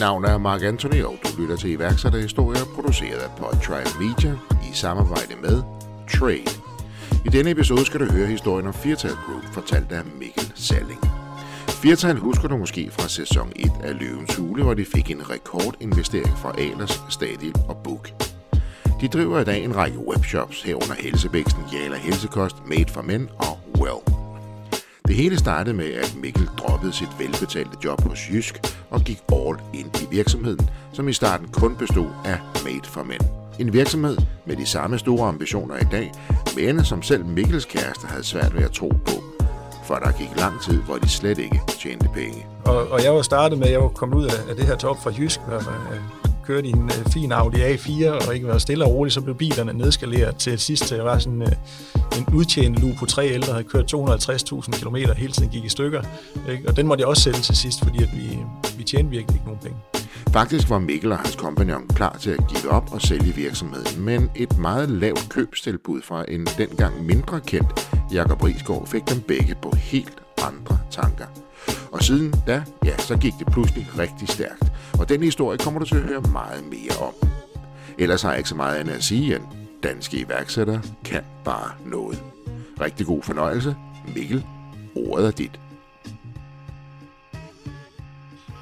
navn er Mark Anthony, og du lytter til iværksætterhistorier produceret af Podtribe Media i samarbejde med Trade. I denne episode skal du høre historien om Firtal Group, fortalt af Mikkel Salling. Firtal husker du måske fra sæson 1 af Løvens Hule, hvor de fik en rekordinvestering fra Alers, Stadil og Book. De driver i dag en række webshops herunder Helsebæksten, Jala Helsekost, Made for Men og Well. Det hele startede med, at Mikkel droppede sit velbetalte job hos Jysk og gik all ind i virksomheden, som i starten kun bestod af Made for Men. En virksomhed med de samme store ambitioner i dag, men som selv Mikkels kæreste havde svært ved at tro på, for der gik lang tid, hvor de slet ikke tjente penge. Og, og jeg var startet med, at jeg var kommet ud af, af det her top fra Jysk, hvor kørte i en øh, fin Audi A4 og ikke været stille og roligt, så blev bilerne nedskaleret til sidst til jeg var sådan øh, en udtjent lue på tre ældre, der havde kørt 250.000 km hele tiden gik i stykker. Ikke? Og den måtte jeg også sælge til sidst, fordi at vi, vi tjente virkelig ikke nogen penge. Faktisk var Mikkel og hans kompagnon klar til at give op og sælge virksomheden, men et meget lavt købstilbud fra en dengang mindre kendt Jakob Risgaard fik dem begge på helt andre tanker. Og siden da, ja, så gik det pludselig rigtig stærkt. Og den historie kommer du til at høre meget mere om. Ellers har jeg ikke så meget andet at sige, end danske iværksættere kan bare noget. Rigtig god fornøjelse. Mikkel, ordet er dit.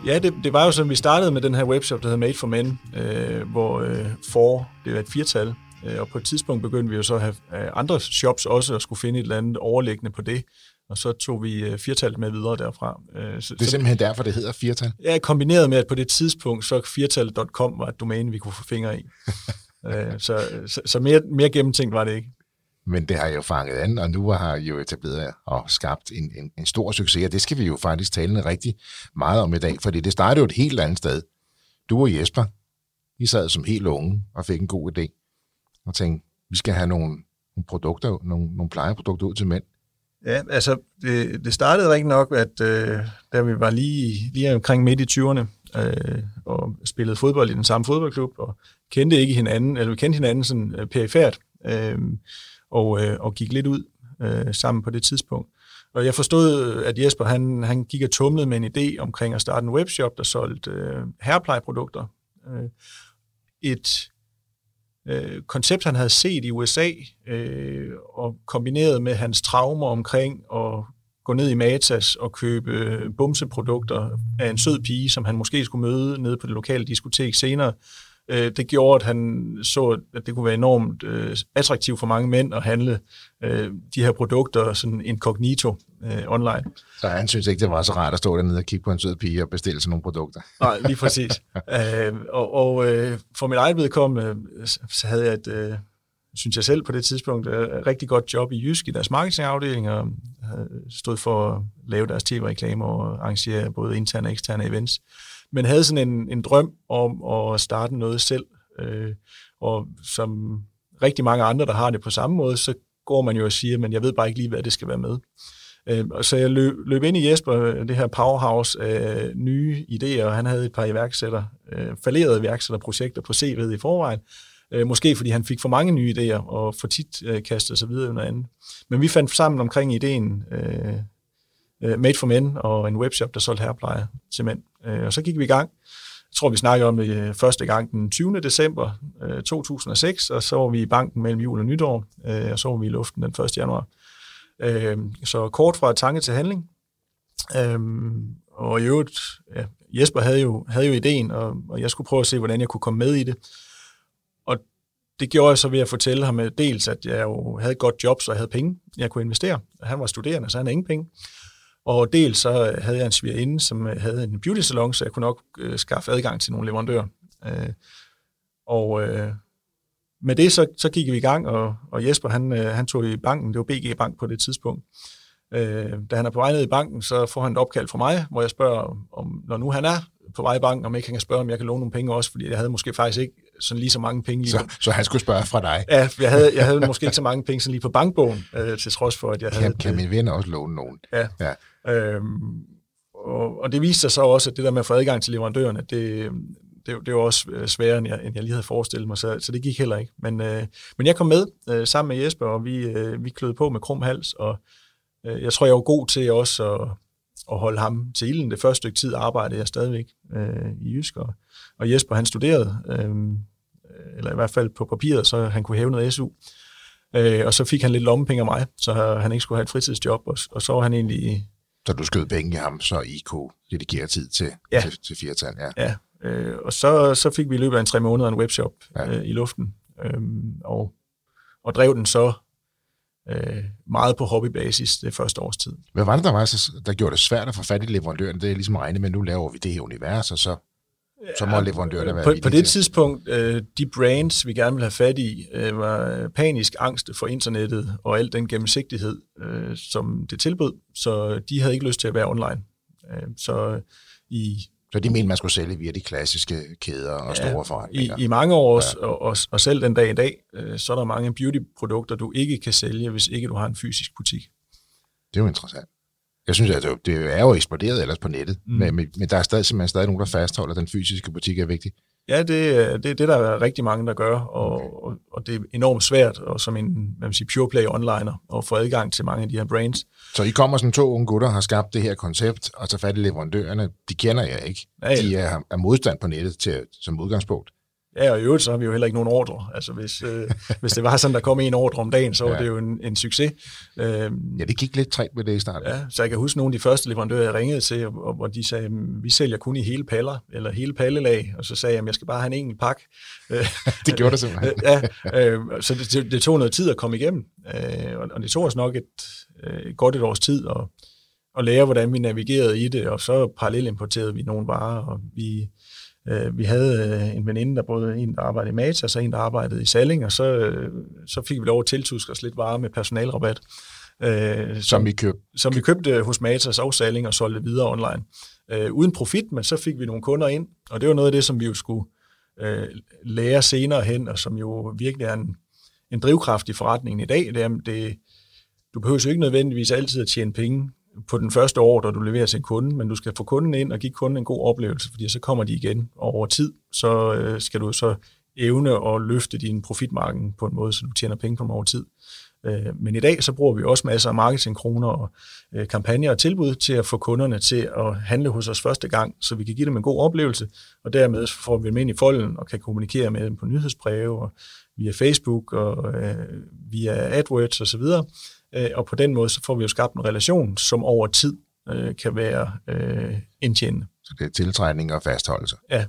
Ja, det, det var jo som vi startede med den her webshop, der hedder Made for Men, øh, hvor øh, for, det var et firtal, øh, og på et tidspunkt begyndte vi jo så at have øh, andre shops også, og skulle finde et eller andet overliggende på det, og så tog vi øh, firtal med videre derfra. Øh, så, det er simpelthen derfor, det hedder firtal? Ja, kombineret med, at på det tidspunkt, så firtal.com var et domæne, vi kunne få fingre i. øh, så så, så mere, mere gennemtænkt var det ikke. Men det har jo fanget an, og nu har jo etableret og skabt en, en, en stor succes, og det skal vi jo faktisk tale rigtig meget om i dag, fordi det startede jo et helt andet sted. Du og Jesper, I sad som helt unge og fik en god idé, og tænkte, vi skal have nogle, nogle produkter, nogle, nogle plejeprodukter ud til mænd. Ja, altså det, det startede rigtig nok, at øh, da vi var lige, lige omkring midt i 20'erne, øh, og spillede fodbold i den samme fodboldklub, og kendte ikke hinanden, eller vi kendte hinanden sådan øh, perifært, øh, og, øh, og gik lidt ud øh, sammen på det tidspunkt. Og jeg forstod, at Jesper han, han gik og tumlede med en idé omkring at starte en webshop, der solgte øh, herreplejeprodukter. Øh, et øh, koncept, han havde set i USA, øh, og kombineret med hans traumer omkring at gå ned i Matas og købe bumseprodukter af en sød pige, som han måske skulle møde nede på det lokale diskotek senere, øh, det gjorde, at han så, at det kunne være enormt øh, attraktivt for mange mænd at handle øh, de her produkter sådan incognito øh, online. Så han synes ikke, det var så rart at stå dernede og kigge på en sød pige og bestille sådan nogle produkter? Nej, lige præcis. øh, og og øh, for mit eget vedkommende, så havde jeg et, øh, synes jeg selv på det tidspunkt, et rigtig godt job i Jysk i deres marketingafdeling, og stod for at lave deres tv-reklamer og arrangere både interne og eksterne events men havde sådan en, en drøm om at starte noget selv. Øh, og som rigtig mange andre, der har det på samme måde, så går man jo og siger, men jeg ved bare ikke lige, hvad det skal være med. Øh, så jeg løb, løb ind i Jesper, øh, det her powerhouse af nye idéer, og han havde et par iværksætter, øh, falderede iværksætterprojekter på CV'et i forvejen, øh, måske fordi han fik for mange nye idéer, og for tit øh, kastede sig videre under andet. Men vi fandt sammen omkring ideen øh, øh, Made for Men og en webshop, der solgte herrepleje til mænd. Øh, og så gik vi i gang. Jeg tror, vi snakkede om det øh, første gang den 20. december øh, 2006, og så var vi i banken mellem jul og nytår, øh, og så var vi i luften den 1. januar. Så kort fra tanke til handling. Og i øvrigt, ja, Jesper havde jo, havde jo ideen, og, og jeg skulle prøve at se, hvordan jeg kunne komme med i det. Og det gjorde jeg så ved at fortælle ham dels, at jeg jo havde et godt job, så jeg havde penge, jeg kunne investere. Han var studerende, så han havde ingen penge. Og dels så havde jeg en svigerinde, som øh, havde en beauty salon, så jeg kunne nok øh, skaffe adgang til nogle leverandører. Øh, og øh, med det så, så gik vi i gang, og, og Jesper han, øh, han tog i banken, det var BG Bank på det tidspunkt. Øh, da han er på vej ned i banken, så får han et opkald fra mig, hvor jeg spørger, om, når nu han er på vej i banken, om ikke han kan spørge, om jeg kan låne nogle penge også, fordi jeg havde måske faktisk ikke sådan lige så mange penge. Lige så, på. så han skulle spørge fra dig? Ja, jeg havde, jeg havde måske ikke så mange penge sådan lige på bankbogen, øh, til trods for, at jeg kan, havde... Kan min venner også låne nogen? Ja. ja. Øhm, og, og det viste sig så også, at det der med at få adgang til leverandørerne, det, det, det var også øh, sværere, end jeg, end jeg lige havde forestillet mig, så, så det gik heller ikke. Men, øh, men jeg kom med øh, sammen med Jesper, og vi, øh, vi klød på med krum hals, og øh, jeg tror, jeg var god til også at, at holde ham til ilden. Det første stykke tid arbejdede jeg stadigvæk øh, i Jysk, og, og Jesper han studerede, øh, eller i hvert fald på papiret, så han kunne hæve noget SU. Øh, og så fik han lidt lommepenge af mig, så han ikke skulle have et fritidsjob, og, og så var han egentlig... Så du skød penge i ham, så I kunne dedikere tid til, ja. til, til firetal, ja. Ja, øh, og så, så fik vi i løbet af en tre måneder en webshop ja. øh, i luften, øh, og, og drev den så øh, meget på hobbybasis det første års tid. Hvad var det, der, var, der gjorde det svært at få fat i leverandøren? Det er ligesom regnet med, nu laver vi det her univers, og så så må ja, leverandørerne være På, på det tidspunkt, øh, de brands, vi gerne ville have fat i, øh, var panisk angst for internettet og al den gennemsigtighed, øh, som det tilbød, så de havde ikke lyst til at være online. Øh, så i så de mente, man skulle sælge via de klassiske kæder og ja, store forretninger? I, i mange år, ja. og, og, og selv den dag i dag, øh, så er der mange beauty-produkter, du ikke kan sælge, hvis ikke du har en fysisk butik. Det er jo interessant. Jeg synes, at det er jo eksploderet ellers på nettet, mm. men, men der er stadig, simpelthen stadig nogen, der fastholder, at den fysiske butik er vigtig. Ja, det, det, det der er rigtig mange, der gør, og, okay. og, og det er enormt svært, og som en man sige, pure play onliner, at få adgang til mange af de her brands. Så I kommer som to unge gutter, har skabt det her koncept, og tager fat i leverandørerne. De kender jeg ikke. Ja, ja. De er, er modstand på nettet til, som udgangspunkt. Ja, og i øvrigt så har vi jo heller ikke nogen ordre. Altså hvis, øh, hvis det var sådan, der kom en ordre om dagen, så var ja. det jo en, en succes. Øh, ja, det gik lidt træt med det i starten. Ja, så jeg kan huske nogle af de første leverandører, jeg ringede til, og, hvor de sagde, vi sælger kun i hele paller, eller hele pallelag, og så sagde jeg, jeg skal bare have en enkelt pakke. det gjorde det simpelthen. ja, øh, så det, det, tog noget tid at komme igennem, øh, og, det tog os nok et, et godt et års tid at, at lære, hvordan vi navigerede i det, og så parallelt importerede vi nogle varer, og vi Øh, vi havde øh, en veninde, der både en, der arbejdede i Mata, og så en, der arbejdede i Salling, og så, øh, så fik vi lov at tiltuske os lidt varer med personalrabat. Øh, som, som, vi købte? Som vi købte hos Matas og Salling og solgte videre online. Øh, uden profit, men så fik vi nogle kunder ind, og det var noget af det, som vi jo skulle øh, lære senere hen, og som jo virkelig er en, en drivkraft i forretningen i dag. Det er, det, du behøver jo ikke nødvendigvis altid at tjene penge på den første år, da du leverer til kunden, kunde, men du skal få kunden ind og give kunden en god oplevelse, fordi så kommer de igen, og over tid, så øh, skal du så evne at løfte din profitmarken på en måde, så du tjener penge på dem over tid. Øh, men i dag så bruger vi også masser af marketingkroner og øh, kampagner og tilbud til at få kunderne til at handle hos os første gang, så vi kan give dem en god oplevelse, og dermed får vi dem ind i folden og kan kommunikere med dem på nyhedsbreve og via Facebook og øh, via AdWords osv., Øh, og på den måde så får vi jo skabt en relation, som over tid øh, kan være øh, indtjenende. Så det er tiltræning og fastholdelse? Ja.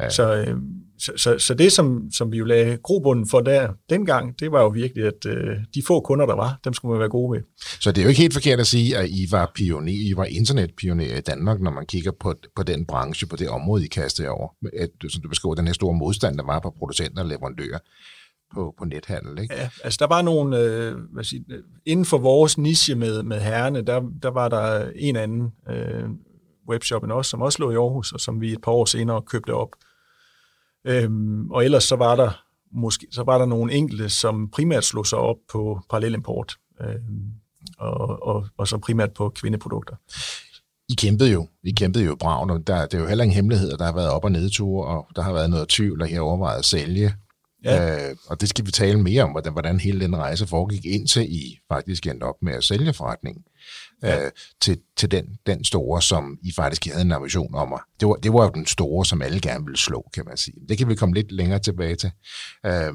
ja. Så, øh, så, så, så det, som, som vi jo lagde grobunden for der dengang, det var jo virkelig, at øh, de få kunder, der var, dem skulle man være gode med. Så det er jo ikke helt forkert at sige, at I var pioner, I var internetpionerer i Danmark, når man kigger på, på den branche, på det område, I kastede over. At, som du beskriver, den her store modstand, der var på producenter og leverandører på, på nethandel. Ikke? Ja, altså der var nogle, øh, hvad siger, inden for vores niche med, med herrene, der, der var der en anden øh, webshop end os, som også lå i Aarhus, og som vi et par år senere købte op. Øhm, og ellers så var der måske så var der nogle enkelte, som primært slog sig op på parallelimport, øhm, og, og, og så primært på kvindeprodukter. I kæmpede jo. I kæmpede jo brav, og der, det er jo heller ingen hemmelighed, der har været op- og nedture, og der har været noget tvivl, og jeg har overvejet at sælge Ja. Øh, og det skal vi tale mere om, hvordan, hvordan hele den rejse foregik, indtil I faktisk endte op med at sælge forretningen ja. øh, til, til den, den store, som I faktisk havde en ambition om. At, det, var, det var jo den store, som alle gerne ville slå, kan man sige. Det kan vi komme lidt længere tilbage til. Øh,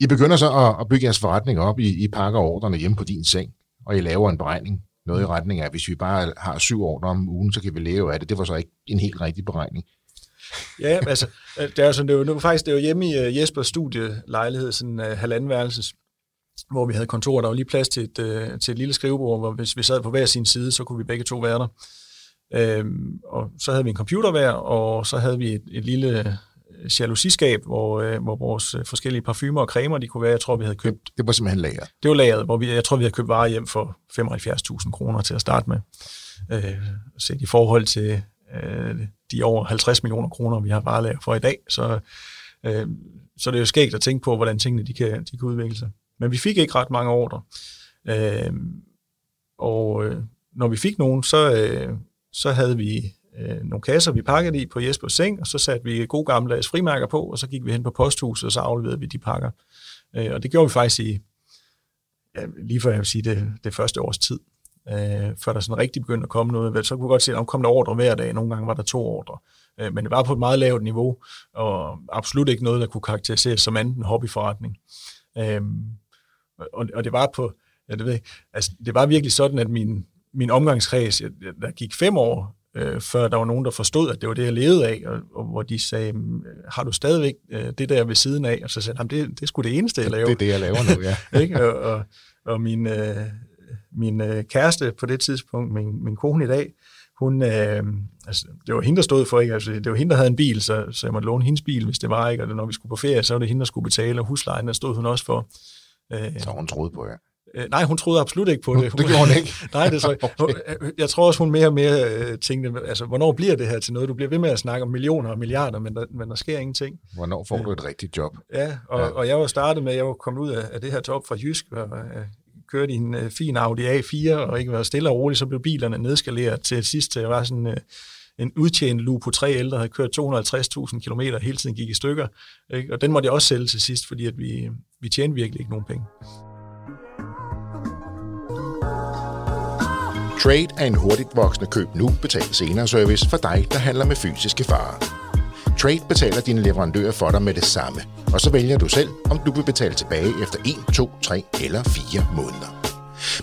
I begynder så at, at bygge jeres forretning op. I, I pakker ordrene hjemme på din seng, og I laver en beregning. Noget i retning af, at hvis vi bare har syv ordre om ugen, så kan vi leve af det. Det var så ikke en helt rigtig beregning. Ja, altså, øh, det er, sådan, det var, det var faktisk det var hjemme i uh, Jespers studielejlighed, sådan uh, halvanden værelses, hvor vi havde kontor, der var lige plads til et, uh, til et lille skrivebord, hvor hvis vi sad på hver sin side, så kunne vi begge to være der. Øhm, og så havde vi en computer hver, og så havde vi et, et lille jalousiskab, hvor, øh, hvor vores forskellige parfumer og cremer, de kunne være, jeg tror, vi havde købt... Det var simpelthen lager? Det var lageret, hvor vi, jeg tror, vi havde købt varer hjem for 75.000 kroner til at starte med. Øh, set i forhold til øh, de over 50 millioner kroner, vi har varelager for i dag. Så, øh, så det er jo skægt at tænke på, hvordan tingene de kan, de kan udvikle sig. Men vi fik ikke ret mange ordre. Øh, og øh, når vi fik nogen, så, øh, så havde vi øh, nogle kasser, vi pakkede i på Jespers seng, og så satte vi gode gamle frimærker på, og så gik vi hen på posthuset, og så afleverede vi de pakker. Øh, og det gjorde vi faktisk i, ja, lige for jeg vil sige, det, det første års tid øh, før der sådan rigtig begyndte at komme noget. Så kunne vi godt se, at der kom der ordre hver dag. Nogle gange var der to ordre. Øh, men det var på et meget lavt niveau, og absolut ikke noget, der kunne karakteriseres som anden hobbyforretning. Øh, og, og det var på, ja, det ved jeg, altså, det var virkelig sådan, at min, min omgangskreds, der gik fem år, øh, før der var nogen, der forstod, at det var det, jeg levede af, og, og hvor de sagde, har du stadigvæk øh, det der ved siden af? Og så sagde han, det, det er sgu det eneste, jeg laver. Det er det, jeg laver nu, ja. ikke? Og, og, og min, øh, min øh, kæreste på det tidspunkt, min, min kone i dag, hun, øh, altså, det var hende, der stod for, ikke? Altså, det var hende, der havde en bil, så, så jeg måtte låne hendes bil, hvis det var, ikke? Og når vi skulle på ferie, så var det hende, der skulle betale, og huslejen, der stod hun også for. Øh, så hun troede på, ja. Øh, nej, hun troede absolut ikke på det. det gjorde hun ikke? nej, det så, okay. Jeg tror også, hun mere og mere øh, tænkte, altså, hvornår bliver det her til noget? Du bliver ved med at snakke om millioner og milliarder, men der, men der sker ingenting. Hvornår får du et rigtigt job? Ja, og, ja. og jeg var startet med, jeg var kommet ud af, af det her job fra Jysk, og kørte i en øh, fin Audi A4, og ikke var stille og roligt, så blev bilerne nedskaleret til sidst, øh, jeg var sådan... Øh, en udtjent lu på tre ældre, havde kørt 250.000 km hele tiden gik i stykker. Ikke? Og den måtte jeg også sælge til sidst, fordi at vi, vi tjente virkelig ikke nogen penge. Trade er en hurtigt voksende køb nu, betal senere service for dig, der handler med fysiske farer. Trade betaler dine leverandører for dig med det samme, og så vælger du selv, om du vil betale tilbage efter 1, 2, 3 eller 4 måneder.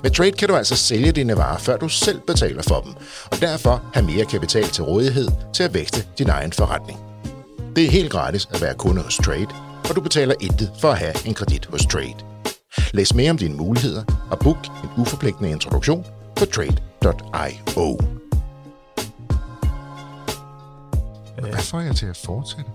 Med Trade kan du altså sælge dine varer, før du selv betaler for dem, og derfor have mere kapital til rådighed til at vækste din egen forretning. Det er helt gratis at være kunde hos Trade, og du betaler intet for at have en kredit hos Trade. Læs mere om dine muligheder og book en uforpligtende introduktion på trade.io. Hvad får jeg til at fortsætte?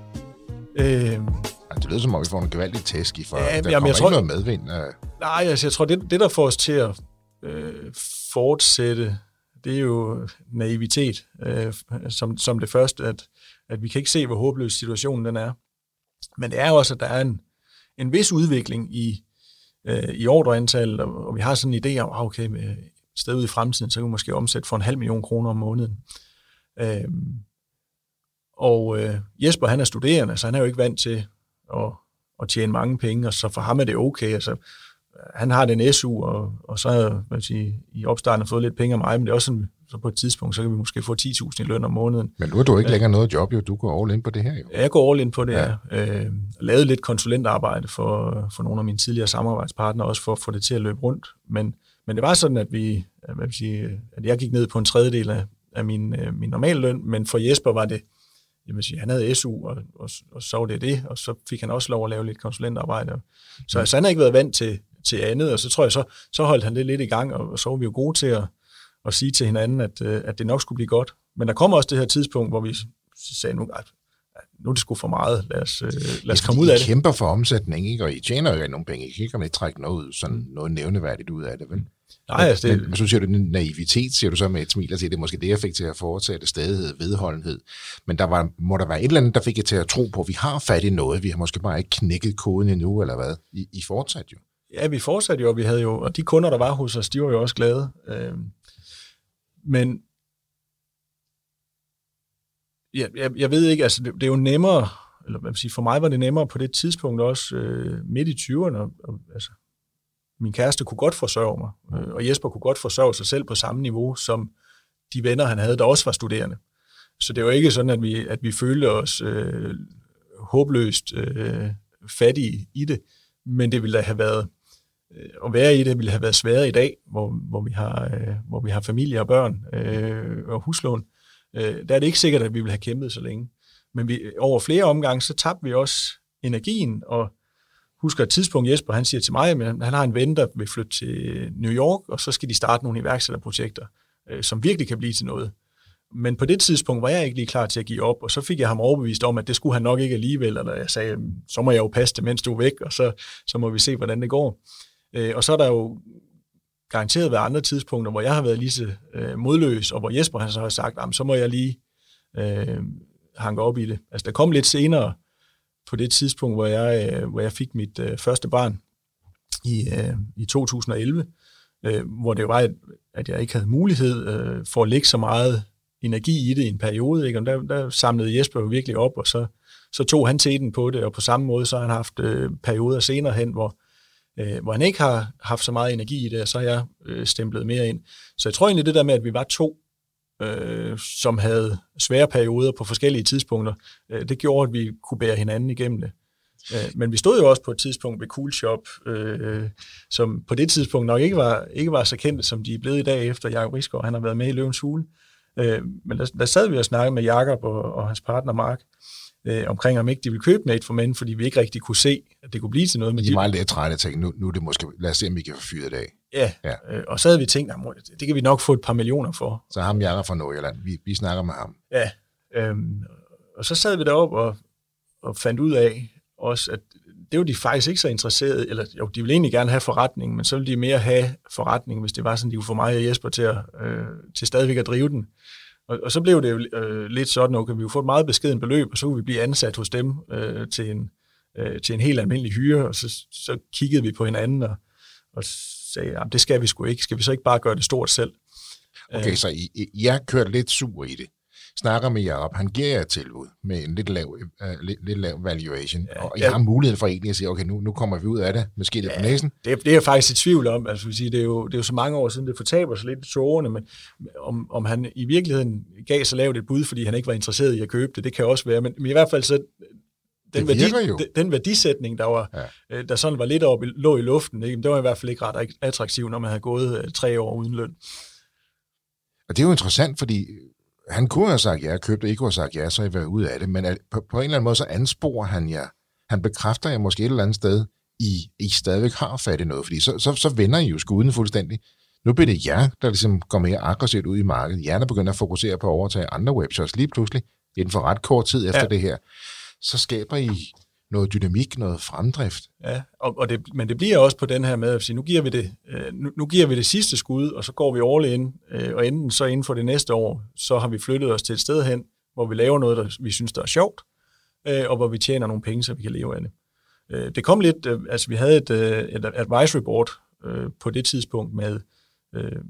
Altså, det lyder som om, vi får en gevaldig tæsk i, for ja, der jamen, kommer jeg tror, ikke noget medvind. Øh. Nej, altså, jeg tror, det, det der får os til at øh, fortsætte, det er jo naivitet, øh, som, som det første, at, at vi kan ikke se, hvor håbløs situationen den er. Men det er også, at der er en, en vis udvikling i, øh, i ordreantal, og, og vi har sådan en idé om, ah, okay, med sted ud i fremtiden, så kan vi måske omsætte for en halv million kroner om måneden. Øh, og øh, Jesper, han er studerende, så han er jo ikke vant til at, at tjene mange penge, og så for ham er det okay. Altså, han har den SU, og, og så har jeg sige, i opstarten fået lidt penge af mig, men det er også sådan, så på et tidspunkt, så kan vi måske få 10.000 i løn om måneden. Men nu er du ikke længere noget job, jo. Du går all in på det her, jo. Ja, jeg går all in på det, ja. ja. Øh, lavet lidt konsulentarbejde for, for nogle af mine tidligere samarbejdspartnere, også for at få det til at løbe rundt. Men, men det var sådan, at, vi, hvad vil sige, at jeg gik ned på en tredjedel af, af min, øh, min normale løn, men for Jesper var det, jeg vil sige, han havde SU, og, og, og så var det det, og så fik han også lov at lave lidt konsulentarbejde. Så altså, han har ikke været vant til, til andet, og så tror jeg, så, så holdt han det lidt i gang, og, og så var vi jo gode til at, at sige til hinanden, at, øh, at det nok skulle blive godt. Men der kommer også det her tidspunkt, hvor vi sagde, nu, at nu er det sgu for meget, lad os, øh, lad os komme ud af det. I kæmper for omsætning, ikke? og I tjener jo ikke nogen penge, I kan ikke, ikke trække noget, sådan noget nævneværdigt ud af det, vel? Nej, altså det... Men, men så siger du naivitet, siger du så med et smil, og siger, det er måske det, jeg fik til at fortsætte stadighed, vedholdenhed. Men der var, må der være et eller andet, der fik jer til at tro på, at vi har fat i noget, vi har måske bare ikke knækket koden endnu, eller hvad? I, I fortsatte jo. Ja, vi fortsatte jo, og vi havde jo, og de kunder, der var hos os, de var jo også glade. Øh, men ja, jeg, jeg ved ikke, altså det, det er jo nemmere, eller hvad man sige, for mig var det nemmere på det tidspunkt også øh, midt i 20'erne, og, og, altså min kæreste kunne godt forsørge mig, øh, og Jesper kunne godt forsørge sig selv på samme niveau, som de venner, han havde, der også var studerende. Så det var ikke sådan, at vi, at vi følte os øh, håbløst øh, fattige i det, men det ville da have været, øh, at være i det ville have været sværere i dag, hvor, hvor, vi, har, øh, hvor vi har familie og børn øh, og huslån. Øh, der er det ikke sikkert, at vi vil have kæmpet så længe. Men vi, over flere omgange, så tabte vi også energien, og husker et tidspunkt, Jesper, han siger til mig, at han har en ven, der vil flytte til New York, og så skal de starte nogle iværksætterprojekter, øh, som virkelig kan blive til noget. Men på det tidspunkt var jeg ikke lige klar til at give op, og så fik jeg ham overbevist om, at det skulle han nok ikke alligevel, eller jeg sagde, så må jeg jo passe det, mens du er væk, og så, så må vi se, hvordan det går. Øh, og så er der jo garanteret været andre tidspunkter, hvor jeg har været lige så øh, modløs, og hvor Jesper han så har sagt, så må jeg lige øh, hanke op i det. Altså, der kom lidt senere, på det tidspunkt, hvor jeg, øh, hvor jeg fik mit øh, første barn i, øh, i 2011, øh, hvor det var, at jeg ikke havde mulighed øh, for at lægge så meget energi i det i en periode. Ikke? Og der, der samlede Jesper jo virkelig op, og så, så tog han teten på det, og på samme måde så har han haft øh, perioder senere hen, hvor øh, hvor han ikke har haft så meget energi i det, så har jeg øh, stemplet mere ind. Så jeg tror egentlig det der med, at vi var to, øh, som havde svære perioder på forskellige tidspunkter, øh, det gjorde, at vi kunne bære hinanden igennem det. Øh, men vi stod jo også på et tidspunkt ved Cool Shop, øh, som på det tidspunkt nok ikke var, ikke var så kendte, som de er blevet i dag, efter Jacob Risgaard, han har været med i Løvens Hule. Øh, men der, der sad vi og snakkede med Jakob og, og hans partner Mark, øh, omkring, om ikke de ville købe Made for Men, fordi vi ikke rigtig kunne se, at det kunne blive til noget. Men de er meget lidt trætte og tænkte, nu, nu er det måske, lad os se, om vi kan få fyret det af. Ja, ja. Øh, og så havde vi tænkt, det kan vi nok få et par millioner for. Så ham Jakob fra Nordjylland, vi, vi snakker med ham. Ja, øh, og så sad vi deroppe og, og fandt ud af også, at det var de faktisk ikke så interesserede, eller jo, de ville egentlig gerne have forretning, men så ville de mere have forretning, hvis det var sådan, de kunne få mig og Jesper til, at, øh, til stadigvæk at drive den. Og, og så blev det jo øh, lidt sådan, okay, vi kunne få et meget beskeden beløb, og så kunne vi blive ansat hos dem øh, til, en, øh, til en helt almindelig hyre, og så, så kiggede vi på hinanden og, og sagde, det skal vi sgu ikke. Skal vi så ikke bare gøre det stort selv? Okay, øh, så I, I har kørt lidt sur i det snakker med jer op, han giver jer et tilbud med en lidt lav, uh, lidt, lidt lav valuation, ja, og I ja. har mulighed for egentlig at sige, okay, nu, nu kommer vi ud af det, måske lidt ja, på næsen. Det, det er jeg faktisk i tvivl om, altså vil sige, det, er jo, det er jo så mange år siden, det fortaber sig lidt i tårerne, men om, om han i virkeligheden gav så lavt et bud, fordi han ikke var interesseret i at købe det, det kan også være, men, men i hvert fald så den, værdi, den, den værdisætning, der, var, ja. øh, der sådan var lidt op, lå i luften, ikke? det var i hvert fald ikke ret attraktiv, når man havde gået tre år uden løn. Og det er jo interessant, fordi han kunne have sagt ja, købte ikke kunne have sagt ja, så I været ud af det, men på, på en eller anden måde, så ansporer han jer. Han bekræfter jer måske et eller andet sted, I, I stadigvæk har fat i noget, fordi så, så, så vender I jo skuden fuldstændig. Nu bliver det jer, der ligesom går mere aggressivt ud i markedet. Jer, der begynder at fokusere på at overtage andre webshops lige pludselig, inden for ret kort tid efter ja. det her. Så skaber I noget dynamik, noget fremdrift. Ja, og, og det, men det bliver også på den her med at sige, nu giver vi det, øh, nu, nu giver vi det sidste skud, og så går vi all in, øh, og enten så inden for det næste år, så har vi flyttet os til et sted hen, hvor vi laver noget, der vi synes, der er sjovt, øh, og hvor vi tjener nogle penge, så vi kan leve af det. Øh, det kom lidt, øh, altså vi havde et, øh, et advisory board øh, på det tidspunkt med, øh,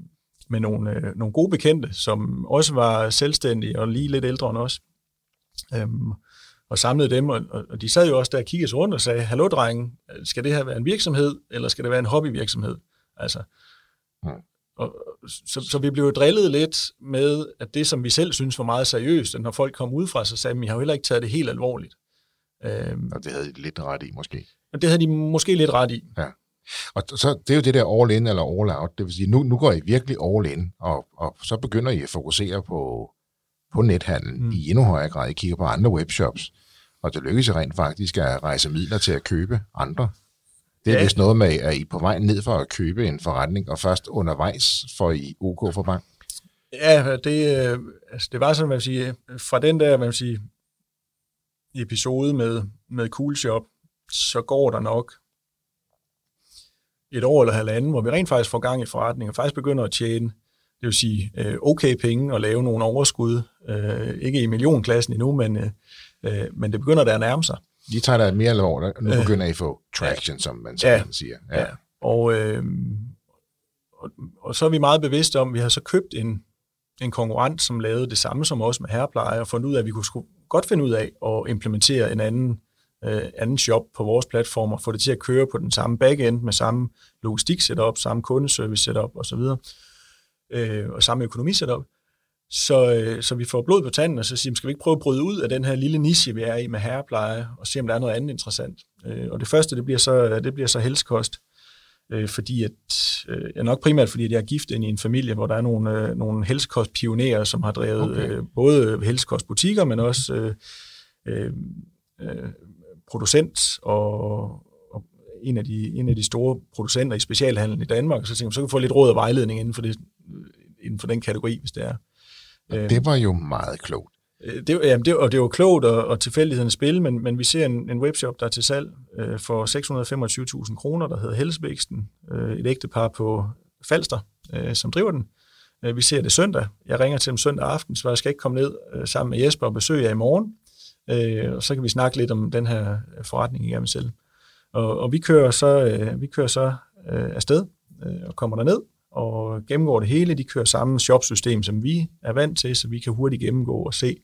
med nogle, øh, nogle gode bekendte, som også var selvstændige og lige lidt ældre end os. Øh, og samlede dem, og, og de sad jo også der og kiggede rundt og sagde, hallo drenge, skal det her være en virksomhed, eller skal det være en hobbyvirksomhed? Altså, mm. og, så, så vi blev drillet lidt med, at det, som vi selv synes var meget seriøst, at når folk kom ud fra, så sagde de, har jo heller ikke taget det helt alvorligt. Øhm, og det havde de lidt ret i, måske. Og det havde de måske lidt ret i. Ja. Og så det er jo det der all in eller all out. Det vil sige, nu, nu går I virkelig all in, og, og så begynder I at fokusere på på nethandel mm. i endnu højere grad. I kigger på andre webshops, og det lykkes rent faktisk at rejse midler til at købe andre. Det er ja. vist noget med, at I på vej ned for at købe en forretning, og først undervejs får I OK for bank. Ja, det, øh, altså det var sådan, man sige, fra den der, man sige, episode med, med Cool Shop, så går der nok et år eller halvanden, hvor vi rent faktisk får gang i forretningen, og faktisk begynder at tjene det vil sige øh, okay penge og lave nogle overskud. Øh, ikke i millionklassen endnu, men, øh, men det begynder der at nærme sig. De tager der mere alvorligt. Nu begynder I at få traction, ja. som man så ja. siger. Ja. ja. Og, øh, og, og så er vi meget bevidste om, at vi har så købt en, en konkurrent, som lavede det samme som os med herrepleje, og fundet ud af, at vi kunne godt finde ud af at implementere en anden, øh, anden shop på vores platform, og få det til at køre på den samme backend med samme logistik setup, samme kundeservice setup osv øh, og samme økonomisetup. Så, øh, så vi får blod på tanden, og så siger, skal vi ikke prøve at bryde ud af den her lille niche, vi er i med herrepleje, og se, om der er noget andet interessant. Øh, og det første, det bliver så, det bliver så helskost, øh, fordi at, øh, nok primært fordi, at jeg er gift ind i en familie, hvor der er nogle, øh, nogle helsekostpionerer, som har drevet okay. øh, både helsekostbutikker, men også øh, øh, øh, producent og, en, af de, en af de store producenter i specialhandlen i Danmark, og så tænker jeg, så kan vi få lidt råd og vejledning inden for det, inden for den kategori, hvis det er. Og det var jo meget klogt. Øh, det, jamen det, og det var klogt og, og tilfældigheden spil, men, men vi ser en, en webshop, der er til salg øh, for 625.000 kroner, der hedder Helsebæksten. Øh, et ægtepar på Falster, øh, som driver den. Øh, vi ser det søndag. Jeg ringer til dem søndag aften, så jeg skal ikke komme ned øh, sammen med Jesper og besøge jer i morgen. Øh, og så kan vi snakke lidt om den her forretning, I gerne selv. Og, og vi kører så, øh, vi kører så øh, afsted øh, og kommer derned og gennemgår det hele. De kører samme shopsystem, som vi er vant til, så vi kan hurtigt gennemgå og se,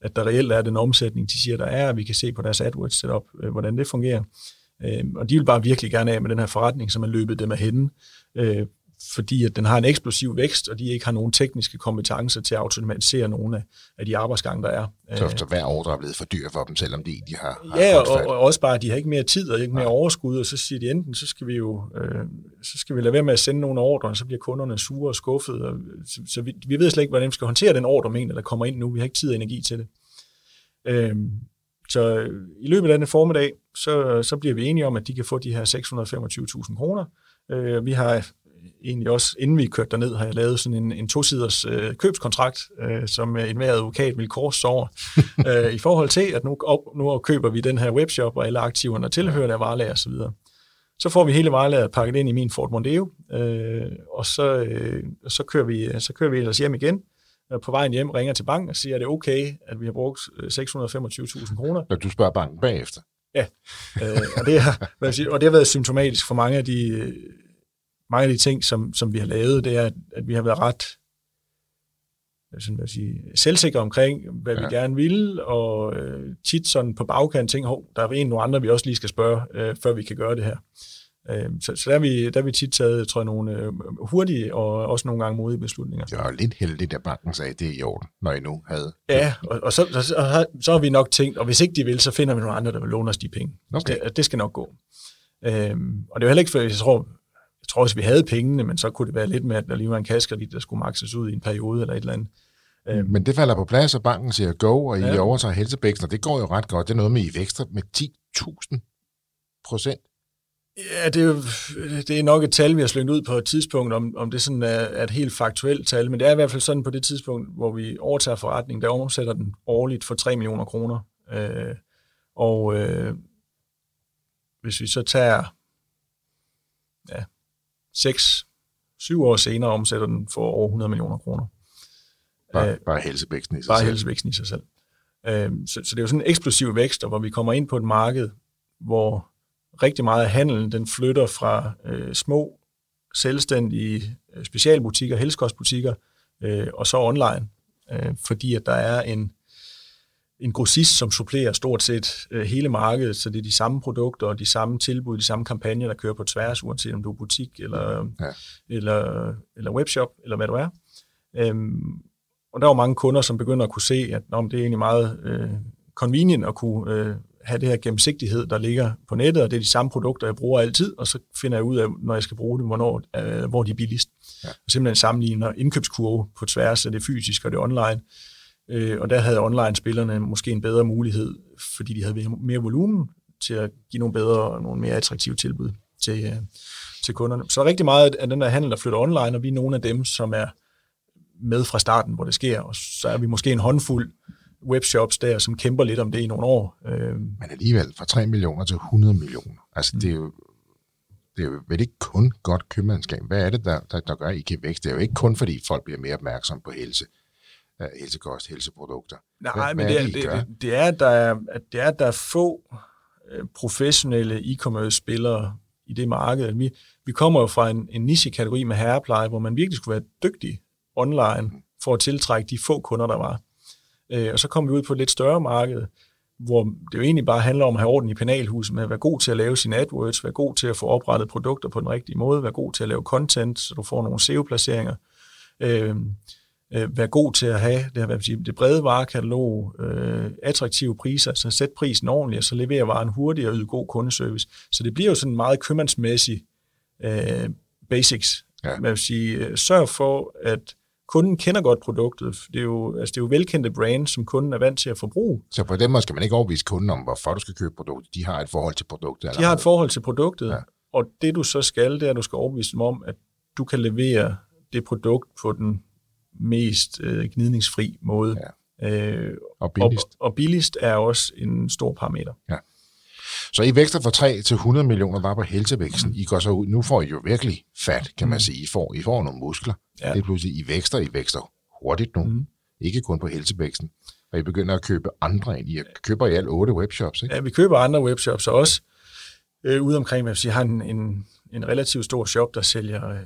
at der reelt er den omsætning, de siger, der er, vi kan se på deres AdWords setup, øh, hvordan det fungerer. Øh, og de vil bare virkelig gerne af med den her forretning, som er løbet dem af hende, øh, fordi at den har en eksplosiv vækst, og de ikke har nogen tekniske kompetencer til at automatisere nogle af, af de arbejdsgange, der er. Så, så hver ordre er blevet for dyr for dem, selvom de egentlig har, har Ja, og, og også bare, at de har ikke mere tid og ikke mere Nej. overskud, og så siger de enten, så skal vi jo øh, så skal vi lade være med at sende nogle ordre, og så bliver kunderne sure og skuffede, og, så, så vi, vi ved slet ikke, hvordan vi skal håndtere den ordre, der kommer ind nu. Vi har ikke tid og energi til det. Øh, så i løbet af den formiddag, så, så bliver vi enige om, at de kan få de her 625.000 kroner. Øh, vi har egentlig også, inden vi kørte derned, har jeg lavet sådan en, en tosiders øh, købskontrakt, øh, som enhver advokat vil korse over, øh, i forhold til, at nu, op, nu køber vi den her webshop, og alle aktiverne tilhører der varelager osv. Så, så får vi hele varelageret pakket ind i min Ford Mondeo, øh, og så, øh, så, kører vi, så kører vi ellers hjem igen, på vejen hjem ringer til banken og siger, at det er okay, at vi har brugt 625.000 øh, kroner. Når du spørger banken bagefter? Ja, øh, og, det har, og det har været symptomatisk for mange af de, mange af de ting, som, som vi har lavet, det er, at vi har været ret sådan, hvad sige, selvsikre omkring, hvad ja. vi gerne vil, og øh, tit sådan på bagkant ting, hov, der er en nogle andre, vi også lige skal spørge, øh, før vi kan gøre det her. Øh, så, så der, har vi, der har vi tit taget, tror jeg, nogle øh, hurtige og også nogle gange modige beslutninger. Det var lidt heldigt, at banken sagde, at det er i orden, når I nu havde... Ja, og, og så, så, så, så har vi nok tænkt, og hvis ikke de vil, så finder vi nogle andre, der vil låne os de penge. Okay. Det, det skal nok gå. Øhm, og det er heller ikke, for jeg tror, jeg tror også, vi havde pengene, men så kunne det være lidt med, at der lige var en kassekredit, der skulle makses ud i en periode eller et eller andet. Øhm. Men det falder på plads, og banken siger go, og I ja. overtager helsebæksen, og det går jo ret godt. Det er noget med, I vækster med 10.000 procent. Ja, det er, jo, det er nok et tal, vi har slynget ud på et tidspunkt, om, om det sådan er, er et helt faktuelt tal, men det er i hvert fald sådan på det tidspunkt, hvor vi overtager forretningen, der omsætter den årligt for 3 millioner kroner. Øh, og øh, hvis vi så tager ja, 6, 7 år senere, omsætter den for over 100 millioner kroner. Bare, øh, bare helsevæksten i sig bare selv. Bare helsevæksten i sig selv. Øh, så, så det er jo sådan en eksplosiv vækst, og hvor vi kommer ind på et marked, hvor rigtig meget af handelen, den flytter fra øh, små, selvstændige øh, specialbutikker, helskostbutikker, øh, og så online, øh, fordi at der er en, en grossist, som supplerer stort set øh, hele markedet, så det er de samme produkter og de samme tilbud, de samme kampagner, der kører på tværs, uanset om du er butik eller, ja. eller, eller webshop, eller hvad du er. Øhm, og der er jo mange kunder, som begynder at kunne se, at nå, det er egentlig meget øh, convenient at kunne øh, have det her gennemsigtighed, der ligger på nettet, og det er de samme produkter, jeg bruger altid, og så finder jeg ud af, når jeg skal bruge dem, hvornår, øh, hvor de er billigst. Ja. Og simpelthen sammenligner indkøbskurve på tværs af det fysiske og det online. Øh, og der havde online-spillerne måske en bedre mulighed, fordi de havde mere volumen til at give nogle bedre og nogle mere attraktive tilbud til, øh, til kunderne. Så rigtig meget af den der handel, der flytter online, og vi er nogle af dem, som er med fra starten, hvor det sker, og så er vi måske en håndfuld webshops der, som kæmper lidt om det i nogle år. Øh. Men alligevel, fra 3 millioner til 100 millioner. Altså, mm. det er jo det er jo vel ikke kun godt købmandskab. Hvad er det, der, der, der gør, at I kan vækste? Det er jo ikke kun, fordi folk bliver mere opmærksomme på helse, helsekost, helseprodukter. Nej, hvad, men hvad det, er, det, det, det, er, at der er, at det er, at der er få uh, professionelle e-commerce-spillere i det marked. Vi, vi kommer jo fra en, en niche-kategori med herrepleje, hvor man virkelig skulle være dygtig online mm. for at tiltrække de få kunder, der var. Øh, og så kommer vi ud på et lidt større marked, hvor det jo egentlig bare handler om at have orden i penalhuset, med at være god til at lave sine AdWords, være god til at få oprettet produkter på den rigtige måde, være god til at lave content, så du får nogle SEO-placeringer, øh, øh, være god til at have det, hvad sige, det brede varekatalog, øh, attraktive priser, så sætte prisen ordentligt, og så levere varen hurtigt og yde god kundeservice. Så det bliver jo sådan meget købmandsmæssig øh, basics. Ja. Man vil sige, øh, sørg for, at kunden kender godt produktet. Det er jo, altså det er jo velkendte brands, som kunden er vant til at forbruge. Så på den måde skal man ikke overbevise kunden om, hvorfor du skal købe produktet. De har et forhold til produktet. De har et forhold til produktet, ja. og det du så skal, det er, at du skal overbevise dem om, at du kan levere det produkt på den mest øh, gnidningsfri måde. Ja. Øh, og billigst. Og, og billigst er også en stor parameter. Ja. Så I vækster fra 3 til 100 millioner var på helsevæksten. I går så ud, nu får I jo virkelig fat, kan man mm. sige. I får, I får nogle muskler. Ja. Det er pludselig, I vækster, I vækster hurtigt nu. Mm. Ikke kun på helsevæksten. Og I begynder at købe andre ind. I køber i alle otte webshops, ikke? Ja, vi køber andre webshops også. Øh, ude omkring, hvis vi har en, en, en relativt stor shop, der sælger øh,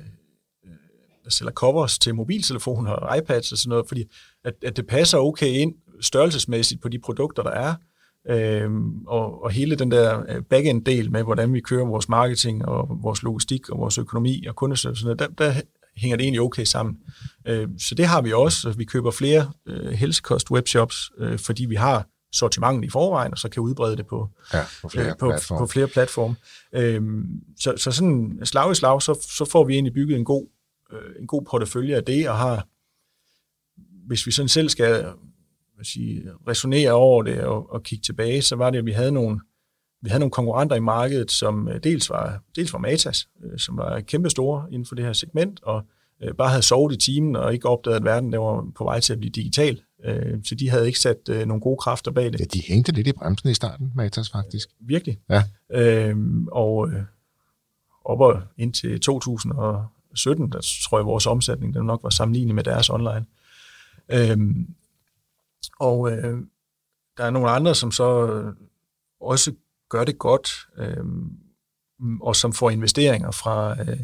sælger covers til mobiltelefoner og iPads og sådan noget, fordi at, at det passer okay ind størrelsesmæssigt på de produkter, der er, Øhm, og, og hele den der øh, backend-del med, hvordan vi kører vores marketing og vores logistik og vores økonomi og kundeservice, der, der hænger det egentlig okay sammen. Øh, så det har vi også. Vi køber flere øh, helsekost webshops, øh, fordi vi har sortimentet i forvejen, og så kan udbrede det på, ja, på flere øh, på, platforme. På flere platforme. Øhm, så, så sådan slag i slag, så, så får vi egentlig bygget en god, øh, en god portefølje af det, og har, hvis vi sådan selv skal hvad sige, resonere over det og, og kigge tilbage, så var det, at vi havde nogle, vi havde nogle konkurrenter i markedet, som øh, dels var, dels var Matas, øh, som var kæmpe store inden for det her segment, og øh, bare havde sovet i timen og ikke opdaget, at verden der var på vej til at blive digital. Så de havde ikke sat nogle gode kræfter bag det. Ja, de hængte lidt i bremsen i starten, Matas faktisk. Virkelig. Ja. Øhm, og op indtil 17, der tror jeg, vores omsætning den nok var sammenlignet med deres online. Øhm, og øh, der er nogle andre, som så øh, også gør det godt, øh, og som får investeringer fra, øh,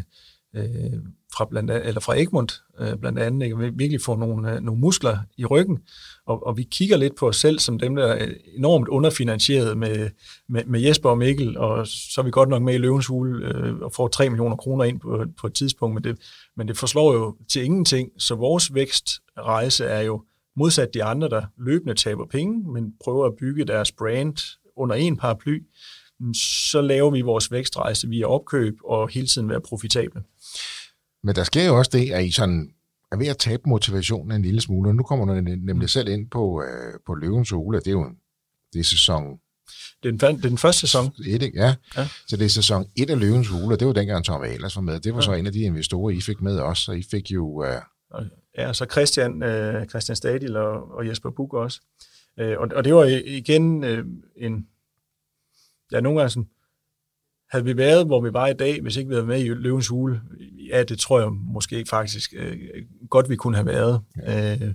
øh, fra, blandt andet, eller fra Egmont øh, blandt andet, ikke? virkelig får nogle, øh, nogle muskler i ryggen, og, og vi kigger lidt på os selv som dem, der er enormt underfinansieret med, med, med Jesper og Mikkel, og så er vi godt nok med i Løvens Hule øh, og får 3 millioner kroner ind på, på et tidspunkt, men det, men det forslår jo til ingenting, så vores vækstrejse er jo modsat de andre, der løbende taber penge, men prøver at bygge deres brand under en paraply, så laver vi vores vækstrejse via opkøb og hele tiden være profitable. Men der sker jo også det, at I sådan er ved at tabe motivationen en lille smule. Nu kommer du nemlig mm. selv ind på, øh, på Løvens Ole, det er jo det er sæson det er, den, det er den første sæson. Et, ja. ja. Så det er sæson 1 af Løvens Hule, og det var dengang Tom Ahlers var med. Det var ja. så en af de investorer, I fik med også, og I fik jo... Uh... Ja, så Christian, uh, Christian Stadil og, og Jesper Buk også. Uh, og, og det var igen uh, en, ja, nogle gange sådan, havde vi været, hvor vi var i dag, hvis ikke vi havde været med i Løvens Hule, ja, det tror jeg måske ikke faktisk øh, godt, vi kunne have været, ja. øh,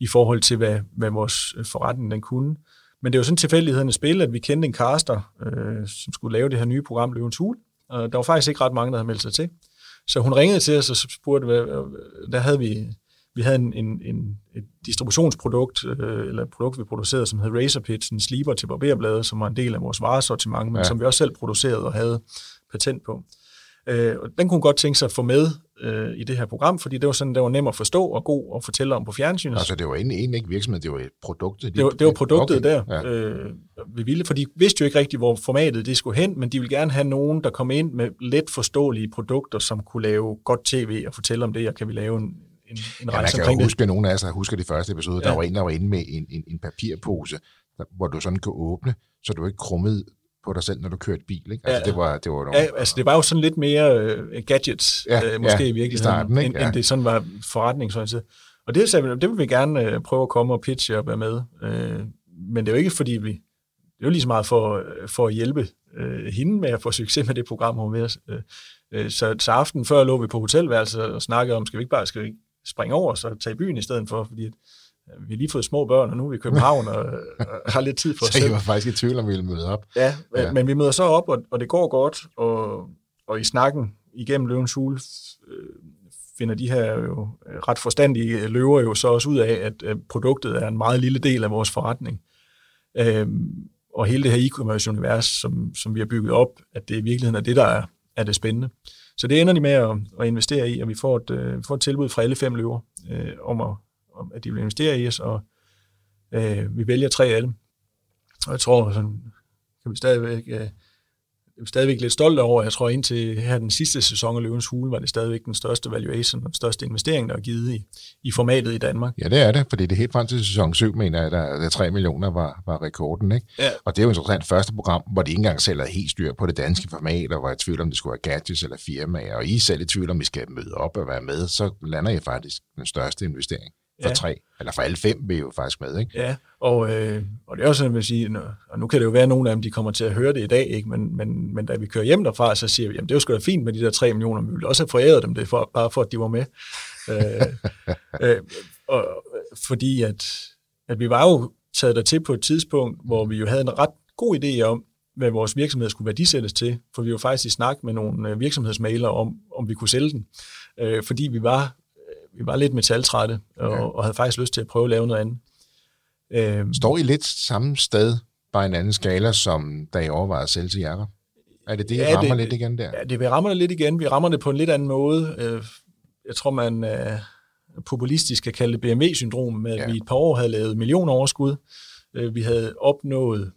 i forhold til, hvad, hvad vores forretning den kunne. Men det var sådan tilfældighederne spil, at vi kendte en caster, øh, som skulle lave det her nye program, Løvens Hule, og der var faktisk ikke ret mange, der havde meldt sig til. Så hun ringede til os og spurgte, hvad, der havde vi vi havde en, en, en, et distributionsprodukt, øh, eller et produkt, vi producerede, som hed Razor Pits, en sliber til barberbladet, som var en del af vores varesortiment, men ja. som vi også selv producerede og havde patent på. Øh, og den kunne godt tænke sig at få med øh, i det her program, fordi det var sådan, det var nemt at forstå og god at fortælle om på fjernsynet. Altså det var egentlig ikke virksomhed, det var et produkt. Det var, det var produktet okay. der. Ja. Øh, vi ville, for de vidste jo ikke rigtigt, hvor formatet det skulle hen, men de ville gerne have nogen, der kom ind med let forståelige produkter, som kunne lave godt tv og fortælle om det, og kan vi lave en, en, en ja, man kan jo huske, at nogle af os husker de første episode, ja. der var en, der var inde med en, en, en papirpose, der, hvor du sådan kunne åbne, så du ikke krummede på dig selv, når du kørte bil. Ikke? Altså, ja, det var, det var nogle, ja, altså det var jo sådan lidt mere uh, gadgets, ja, uh, måske ja, i virkeligheden, starten, ikke? End, ja. end det sådan var forretningsorienteret. Og det, det vil vi gerne uh, prøve at komme og pitche og være med. Uh, men det er jo ikke, fordi vi... Det er jo lige så meget for, for at hjælpe uh, hende med at få succes med det program, hun med os. Uh, så, så aften før lå vi på hotelværelset og snakkede om, skal vi ikke bare skal vi ikke springe over så tage i byen i stedet for, fordi at, vi har lige fået små børn, og nu er vi i København og, og har lidt tid for os selv. Så I var faktisk i tvivl, om vi ville møde op. Ja, ja. men vi møder så op, og, og det går godt, og, og i snakken igennem Løvens Hule øh, finder de her jo ret forstandige løver jo så også ud af, at, produktet er en meget lille del af vores forretning. Øhm, og hele det her e-commerce-univers, som, som vi har bygget op, at det i virkeligheden er det, der er, er det spændende. Så det ender de med at, at investere i, og vi får et, øh, får et tilbud fra alle fem løver øh, om, at, om, at de vil investere i os, og øh, vi vælger tre af dem. Og jeg tror, sådan, kan vi stadigvæk øh, stadigvæk lidt stolt over. Jeg tror indtil her den sidste sæson af Løvens Hule var det stadigvæk den største valuation og den største investering, der er givet i, i formatet i Danmark. Ja, det er det, fordi det helt frem til sæson 7, mener jeg, der, der 3 millioner var, var rekorden. Ikke? Ja. Og det er jo interessant første program, hvor de ikke engang selv er helt styr på det danske format, og var i tvivl om, det skulle være gadgets eller firmaer, og I selv i tvivl om, I skal møde op og være med, så lander I faktisk den største investering for ja. tre, eller for alle fem vi er jo faktisk med, ikke? Ja, og, øh, og det er også sådan, at sige, og nu kan det jo være, at nogle af dem, de kommer til at høre det i dag, ikke? Men, men, men da vi kører hjem derfra, så siger vi, jamen det er jo sgu da fint med de der 3 millioner, men vi vil også have foræret dem det, for, bare for at de var med. øh, øh, og, fordi at, at vi var jo taget der til på et tidspunkt, hvor vi jo havde en ret god idé om, hvad vores virksomhed skulle værdisættes til, for vi var faktisk i snak med nogle øh, virksomhedsmailer om, om vi kunne sælge den, øh, fordi vi var vi var lidt metaltrætte, og, ja. og havde faktisk lyst til at prøve at lave noget andet. Øhm, Står I lidt samme sted bare en anden skala, som da I overvejede at sælge til Jacob? Er det det, I ja, rammer det, lidt igen der? Ja, det, vi rammer det lidt igen. Vi rammer det på en lidt anden måde. Øh, jeg tror, man øh, populistisk kan kalde det BMW-syndrom, med at ja. vi et par år havde lavet millioner overskud. Øh, vi havde opnået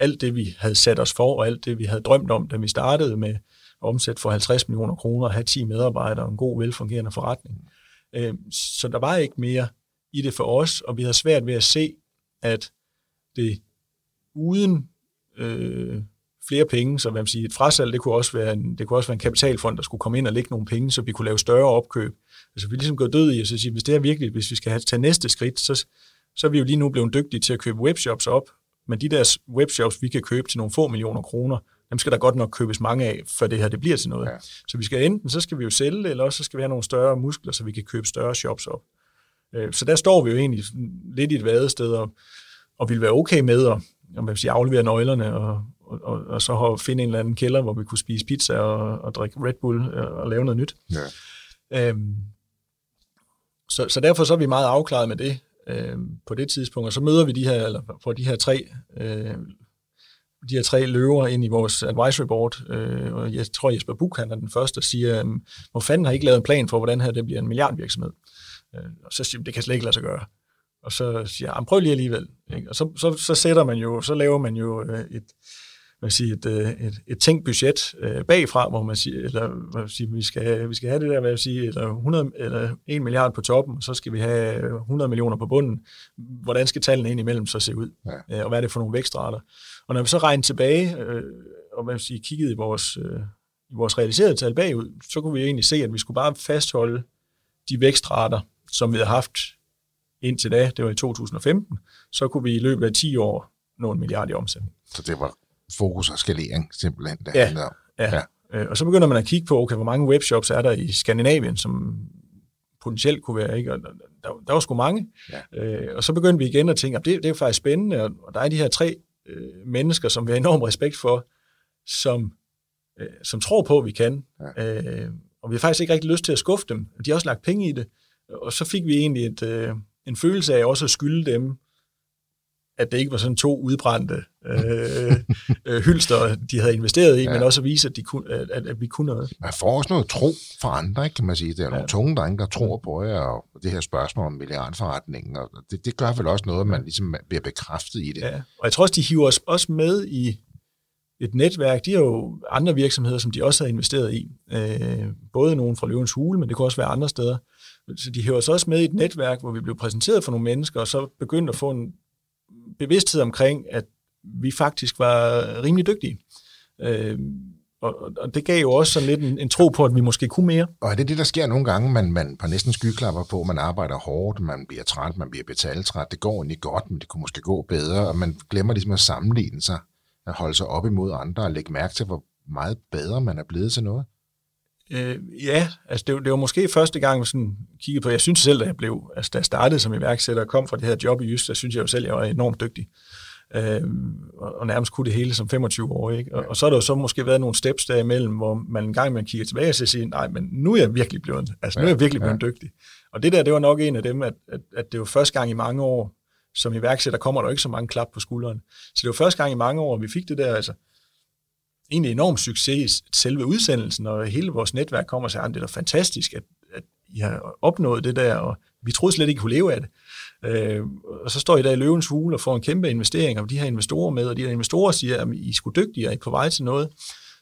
alt det, vi havde sat os for, og alt det, vi havde drømt om, da vi startede med at omsætte for 50 millioner kroner, have 10 medarbejdere og en god, velfungerende forretning. Øhm, så der var ikke mere i det for os, og vi havde svært ved at se, at det uden øh, flere penge, så hvad man siger, et frasalg, det kunne, også være en, det kunne også være en kapitalfond, der skulle komme ind og lægge nogle penge, så vi kunne lave større opkøb. Altså vi ligesom går død i, og så siger, hvis det er virkelig, hvis vi skal have, tage næste skridt, så, så er vi jo lige nu blevet dygtige til at købe webshops op, men de der webshops, vi kan købe til nogle få millioner kroner, dem skal der godt nok købes mange af, for det her det bliver til noget. Ja. Så vi skal enten, så skal vi jo sælge eller også så skal vi have nogle større muskler, så vi kan købe større shops op. Øh, så der står vi jo egentlig lidt i et vadested, og, og vil være okay med at, at man sige, aflevere nøglerne, og, og, og, og så finde en eller anden kælder, hvor vi kunne spise pizza og, og drikke Red Bull og, og lave noget nyt. Ja. Øhm, så, så derfor så er vi meget afklaret med det øh, på det tidspunkt, og så møder vi de her, eller får de her tre øh, de her tre løver ind i vores advisory board, øh, og jeg tror Jesper Buch, han er den første, der siger, øh, hvor fanden har I ikke lavet en plan for, hvordan her det bliver en milliardvirksomhed? Øh, og så siger det kan slet ikke lade sig gøre. Og så siger jeg, prøv lige alligevel. Ikke? Og så, så, så sætter man jo, så laver man jo øh, et, hvad siger, et, øh, et, et tænkt budget øh, bagfra, hvor man siger, eller hvad siger, vi, skal, vi skal have det der, hvad jeg siger, eller, 100, eller 1 milliard på toppen, og så skal vi have 100 millioner på bunden. Hvordan skal tallene ind imellem så se ud? Ja. Og hvad er det for nogle vækstrater? Og når vi så regner tilbage, øh, og hvad siger, kiggede i vores, øh, i vores realiserede tal bagud, så kunne vi egentlig se, at vi skulle bare fastholde de vækstrater, som vi havde haft indtil da, det var i 2015, så kunne vi i løbet af 10 år nå en milliard i omsætning. Så det var fokus og skalering simpelthen, det ja, handler om. Ja. ja. Øh, og så begynder man at kigge på, okay, hvor mange webshops er der i Skandinavien, som potentielt kunne være, ikke? Og der, der var sgu mange. Ja. Øh, og så begyndte vi igen at tænke, at det, det er faktisk spændende, og der er de her tre øh, mennesker, som vi har enorm respekt for, som, øh, som tror på, at vi kan. Ja. Øh, og vi har faktisk ikke rigtig lyst til at skuffe dem. De har også lagt penge i det. Og så fik vi egentlig et, øh, en følelse af også at skylde dem, at det ikke var sådan to udbrændte øh, øh, hylster, de havde investeret i, ja. men også at vise, at, de kunne, at, at vi kunne noget. Man får også noget tro fra andre, ikke, kan man sige. Det er nogle ja. tunge drenge, der tror på jer, og det her spørgsmål om milliardforretningen, og det, det gør vel også noget, at man ligesom bliver bekræftet i det. Ja. Og jeg tror også, de hiver os også med i et netværk. De har jo andre virksomheder, som de også har investeret i. Øh, både nogen fra Løvens Hule, men det kunne også være andre steder. Så de hiver os også med i et netværk, hvor vi blev præsenteret for nogle mennesker, og så begyndte at få en bevidsthed omkring, at vi faktisk var rimelig dygtige. Øh, og, og det gav jo også sådan lidt en, en tro på, at vi måske kunne mere. Og er det det, der sker nogle gange? Man, man på næsten skyklapper på, man arbejder hårdt, man bliver træt, man bliver betaltræt, det går egentlig godt, men det kunne måske gå bedre, og man glemmer ligesom at sammenligne sig, at holde sig op imod andre og lægge mærke til, hvor meget bedre man er blevet til noget. Øh, ja, altså det, det var måske første gang, jeg sådan kiggede på, jeg synes selv, da jeg blev, altså da jeg startede som iværksætter og kom fra det her job i Jysk, der synes jeg jo selv, jeg var enormt dygtig. Øh, og, og nærmest kunne det hele som 25 år. Ikke? Og, og så har der jo så måske været nogle steps derimellem, hvor man en gang man kigger tilbage og siger, nej, men nu er jeg virkelig blevet, altså nu er jeg virkelig blevet ja. dygtig. Og det der, det var nok en af dem, at, at, at det var første gang i mange år, som iværksætter kommer der ikke så mange klap på skulderen. Så det var første gang i mange år, vi fik det der, altså egentlig enorm succes selve udsendelsen, og hele vores netværk kommer og siger, det er fantastisk, at, at I har opnået det der, og vi troede slet ikke, I kunne leve af det. Øh, og så står I der i løvens hule og får en kæmpe investering, og de her investorer med, og de her investorer siger, at I er sgu dygtige, og I er på vej til noget.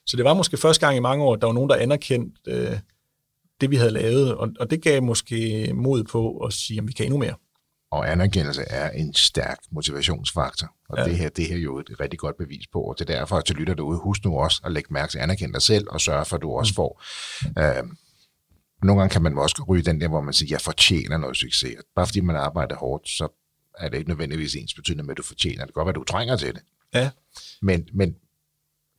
Så det var måske første gang i mange år, at der var nogen, der anerkendte øh, det, vi havde lavet, og, og det gav måske mod på at sige, at vi kan endnu mere. Og anerkendelse er en stærk motivationsfaktor. Og ja. det her det her er jo et rigtig godt bevis på. Og det er derfor, at du lytter derude, husk nu også at lægge mærke til at anerkende dig selv, og sørge for, at du også mm. får... Øh, nogle gange kan man også ryge den der, hvor man siger, jeg fortjener noget succes. Bare fordi man arbejder hårdt, så er det ikke nødvendigvis ens betydende med, at du fortjener det. Det kan godt være, at du trænger til det. Ja. Men, men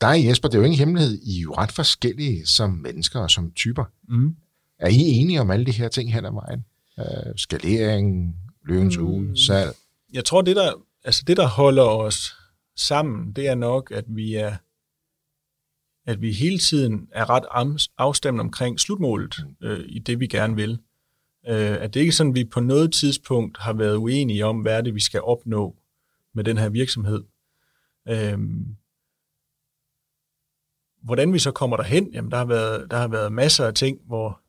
dig, Jesper, det er jo ingen hemmelighed. I er jo ret forskellige som mennesker og som typer. Mm. Er I enige om alle de her ting hen ad vejen? Uh, skalering, løvens mm. salg? Jeg tror, det der, altså det, der holder os sammen, det er nok, at vi er at vi hele tiden er ret afstemt omkring slutmålet mm. øh, i det, vi gerne vil. Øh, at det ikke er sådan, at vi på noget tidspunkt har været uenige om, hvad er det, vi skal opnå med den her virksomhed. Øhm, hvordan vi så kommer derhen, jamen der har været, der har været masser af ting, hvor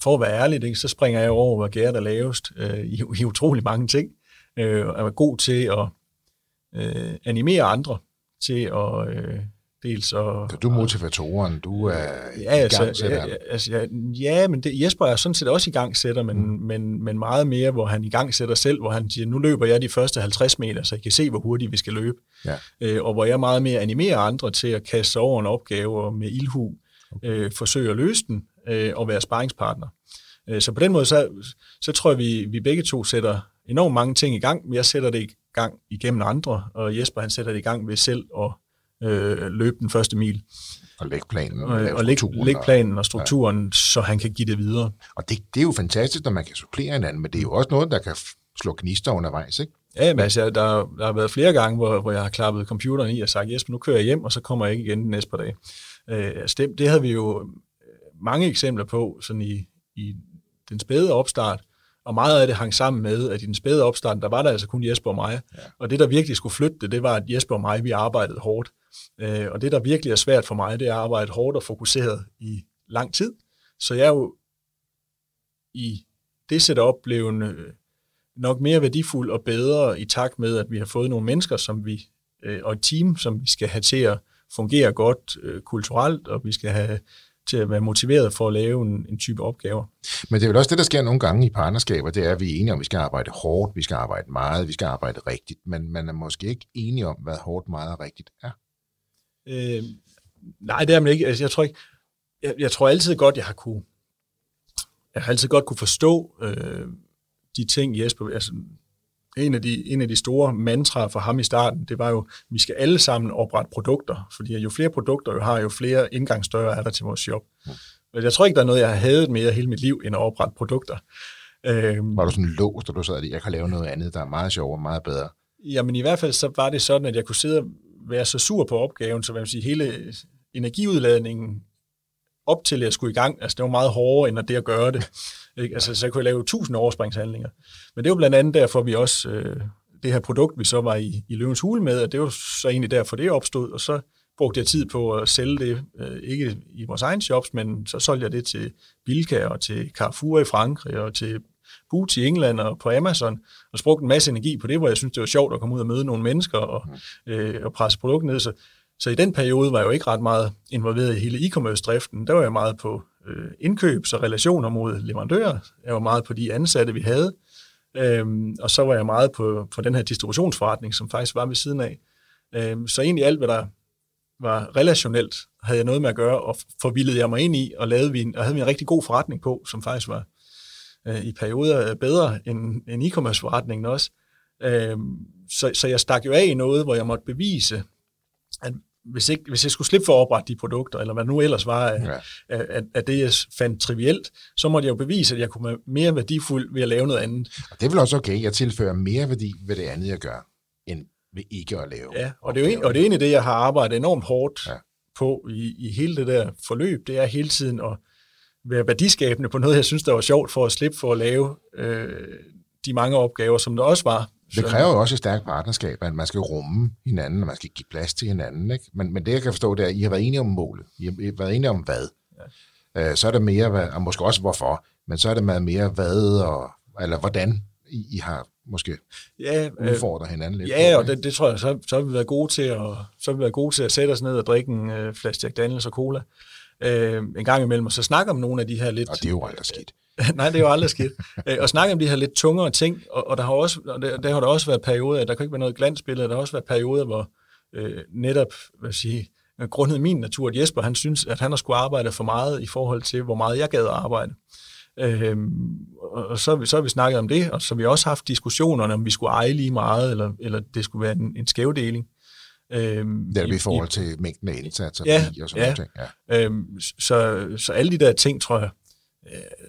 for at være ærlig, ikke, så springer jeg over, hvor Gert er lavest øh, i, i utrolig mange ting, øh, og er god til at øh, animere andre til at øh, dels og... Så du er motivatoren, du er ja, altså, ja, altså, ja, ja, men det, Jesper er sådan set også i gang sætter, men, mm. men, men meget mere, hvor han i gang sætter selv, hvor han siger, nu løber jeg de første 50 meter, så I kan se, hvor hurtigt vi skal løbe. Ja. Øh, og hvor jeg meget mere animerer andre til at kaste over en opgave og med ilhu okay. øh, forsøge at løse den øh, og være sparringspartner. Øh, så på den måde, så, så tror jeg, vi, vi begge to sætter enormt mange ting i gang, men jeg sætter det i gang igennem andre, og Jesper han sætter det i gang ved selv at øh, løbe den første mil. Og lægge planen. Og, og lægge, lægge planen og strukturen, ja. så han kan give det videre. Og det, det er jo fantastisk, når man kan supplere hinanden, men det er jo også noget, der kan slå gnister undervejs, ikke? Ja, men altså, der, der har været flere gange, hvor, hvor jeg har klappet computeren i og sagt, Jesper, nu kører jeg hjem, og så kommer jeg ikke igen den næste par dage. Øh, altså det, det havde vi jo mange eksempler på sådan i, i den spæde opstart, og meget af det hang sammen med, at i den spæde opstart, der var der altså kun Jesper og mig. Ja. Og det, der virkelig skulle flytte det, det var, at Jesper og mig, vi arbejdede hårdt. Øh, og det, der virkelig er svært for mig, det er at arbejde hårdt og fokuseret i lang tid. Så jeg er jo i det setup blevet øh, nok mere værdifuld og bedre i takt med, at vi har fået nogle mennesker, som vi øh, og et team, som vi skal have til at fungere godt kulturelt, og vi skal have til at være motiveret for at lave en, en type opgaver. Men det er vel også det, der sker nogle gange i partnerskaber, det er, at vi er enige om, at vi skal arbejde hårdt, vi skal arbejde meget, vi skal arbejde rigtigt, men man er måske ikke enige om, hvad hårdt, meget og rigtigt er. Øh, nej, det er man ikke. Altså, jeg tror ikke, jeg, jeg tror altid godt, jeg har kunne, jeg har altid godt kunne forstå øh, de ting, Jesper, altså en af, de, en af de store mantraer for ham i starten, det var jo, at vi skal alle sammen oprette produkter, fordi jo flere produkter jo har, jo flere indgangsdøre er der til vores shop. Mm. Jeg tror ikke, der er noget, jeg har hadet mere hele mit liv, end at oprette produkter. Øhm, var du sådan låst, og du sad, at jeg kan lave noget andet, der er meget sjovere og meget bedre? Jamen i hvert fald så var det sådan, at jeg kunne sidde og være så sur på opgaven, så hvad man sige, hele energiudladningen op til, at jeg skulle i gang, altså det var meget hårdere, end at det at gøre det. Ikke? Altså, så jeg kunne lave tusind overspringshandlinger. Men det var blandt andet derfor, vi også, øh, det her produkt, vi så var i, i Løvens Hule med, at det var så egentlig derfor, det opstod, og så brugte jeg tid på at sælge det, øh, ikke i vores egen shops, men så solgte jeg det til Bilka og til Carrefour i Frankrig og til Boots i England og på Amazon, og så brugte en masse energi på det, hvor jeg synes, det var sjovt at komme ud og møde nogle mennesker og, øh, og presse produktet ned. Så, så i den periode var jeg jo ikke ret meget involveret i hele e-commerce-driften. Der var jeg meget på øh, indkøb, så relationer mod leverandører. Jeg var meget på de ansatte, vi havde. Øhm, og så var jeg meget på, på den her distributionsforretning, som faktisk var ved siden af. Øhm, så egentlig alt, hvad der var relationelt, havde jeg noget med at gøre, og forvildede jeg mig ind i, og, lavede vi en, og havde vi en rigtig god forretning på, som faktisk var øh, i perioder bedre end, end e-commerce-forretningen også. Øhm, så, så jeg stak jo af i noget, hvor jeg måtte bevise, at hvis, ikke, hvis jeg skulle slippe for at oprette de produkter, eller hvad nu ellers var af, ja. af, af, af det, jeg fandt trivielt, så måtte jeg jo bevise, at jeg kunne være mere værdifuld ved at lave noget andet. Og det er vel også okay, jeg tilfører mere værdi ved det andet, jeg gør, end ved ikke at lave. Ja, og det er jo en, og det er egentlig det, jeg har arbejdet enormt hårdt ja. på i, i hele det der forløb, det er hele tiden at være værdiskabende på noget, jeg synes, der var sjovt for at slippe for at lave øh, de mange opgaver, som der også var det kræver jo også et stærkt partnerskab, at man skal rumme hinanden, og man skal give plads til hinanden. Ikke? Men, men det, jeg kan forstå, det er, at I har været enige om målet. I har været enige om hvad. Ja. Øh, så er det mere, og måske også hvorfor, men så er det meget mere hvad, og, eller hvordan I, I har måske ja, øh, udfordret hinanden lidt. Ja, på, og det, det tror jeg, så, så har vi været gode til at, så har vi været gode til at sætte os ned og drikke en øh, flaske Jack Daniels og cola øh, en gang imellem, og så snakke om nogle af de her lidt... Og det er jo aldrig skidt. Nej, det er jo aldrig skidt. Øh, og snakke om de her lidt tungere ting, og, og der har også, og der, der har der også været perioder, der kan ikke være noget glansbillede, der har også været perioder, hvor øh, netop, hvad sige, grundet min natur, at Jesper, han synes, at han har skulle arbejde for meget i forhold til, hvor meget jeg gad at arbejde. Øhm, og så så har vi snakket om det, og så har vi også haft diskussionerne, om vi skulle eje lige meget, eller, eller det skulle være en, en skævdeling. Øhm, det er i, i forhold til mængden af indsatser ja, og sådan ja, ting. Ja. Øhm, så, så alle de der ting, tror jeg, Øh,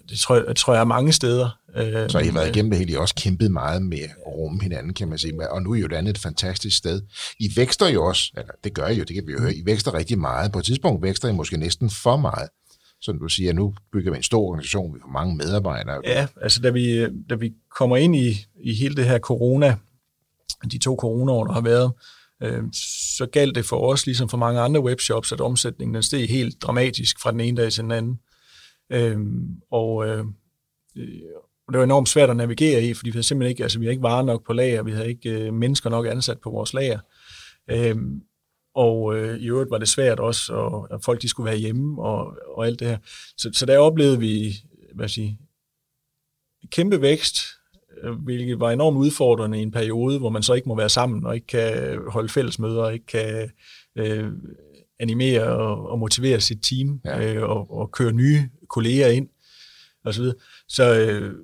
det tror jeg, tror jeg er mange steder. Øh, så I har været igennem det hele, I også kæmpet meget med at rumme hinanden, kan man sige. Og nu er jo det andet et fantastisk sted. I vækster jo også, eller det gør I jo, det kan vi jo høre, I vækster rigtig meget. På et tidspunkt vækster I måske næsten for meget. Som du siger, nu bygger vi en stor organisation, vi har mange medarbejdere. Ja, altså da vi, da vi kommer ind i, i hele det her corona, de to coronaår, der har været, øh, så galt det for os, ligesom for mange andre webshops, at omsætningen den steg helt dramatisk fra den ene dag til den anden. Øh, Øhm, øh, og øh, det var enormt svært at navigere i, fordi vi havde simpelthen ikke, altså vi havde ikke varer nok på lager, vi havde ikke øh, mennesker nok ansat på vores lager. Øh, og øh, i øvrigt var det svært også, og, at folk de skulle være hjemme og, og alt det her. Så, så der oplevede vi, hvad sige, kæmpe vækst, øh, hvilket var enormt udfordrende i en periode, hvor man så ikke må være sammen, og ikke kan holde fællesmøder, og ikke kan øh, animere og, og motivere sit team, ja. øh, og, og køre nye kolleger ind, og så videre. Så, øh,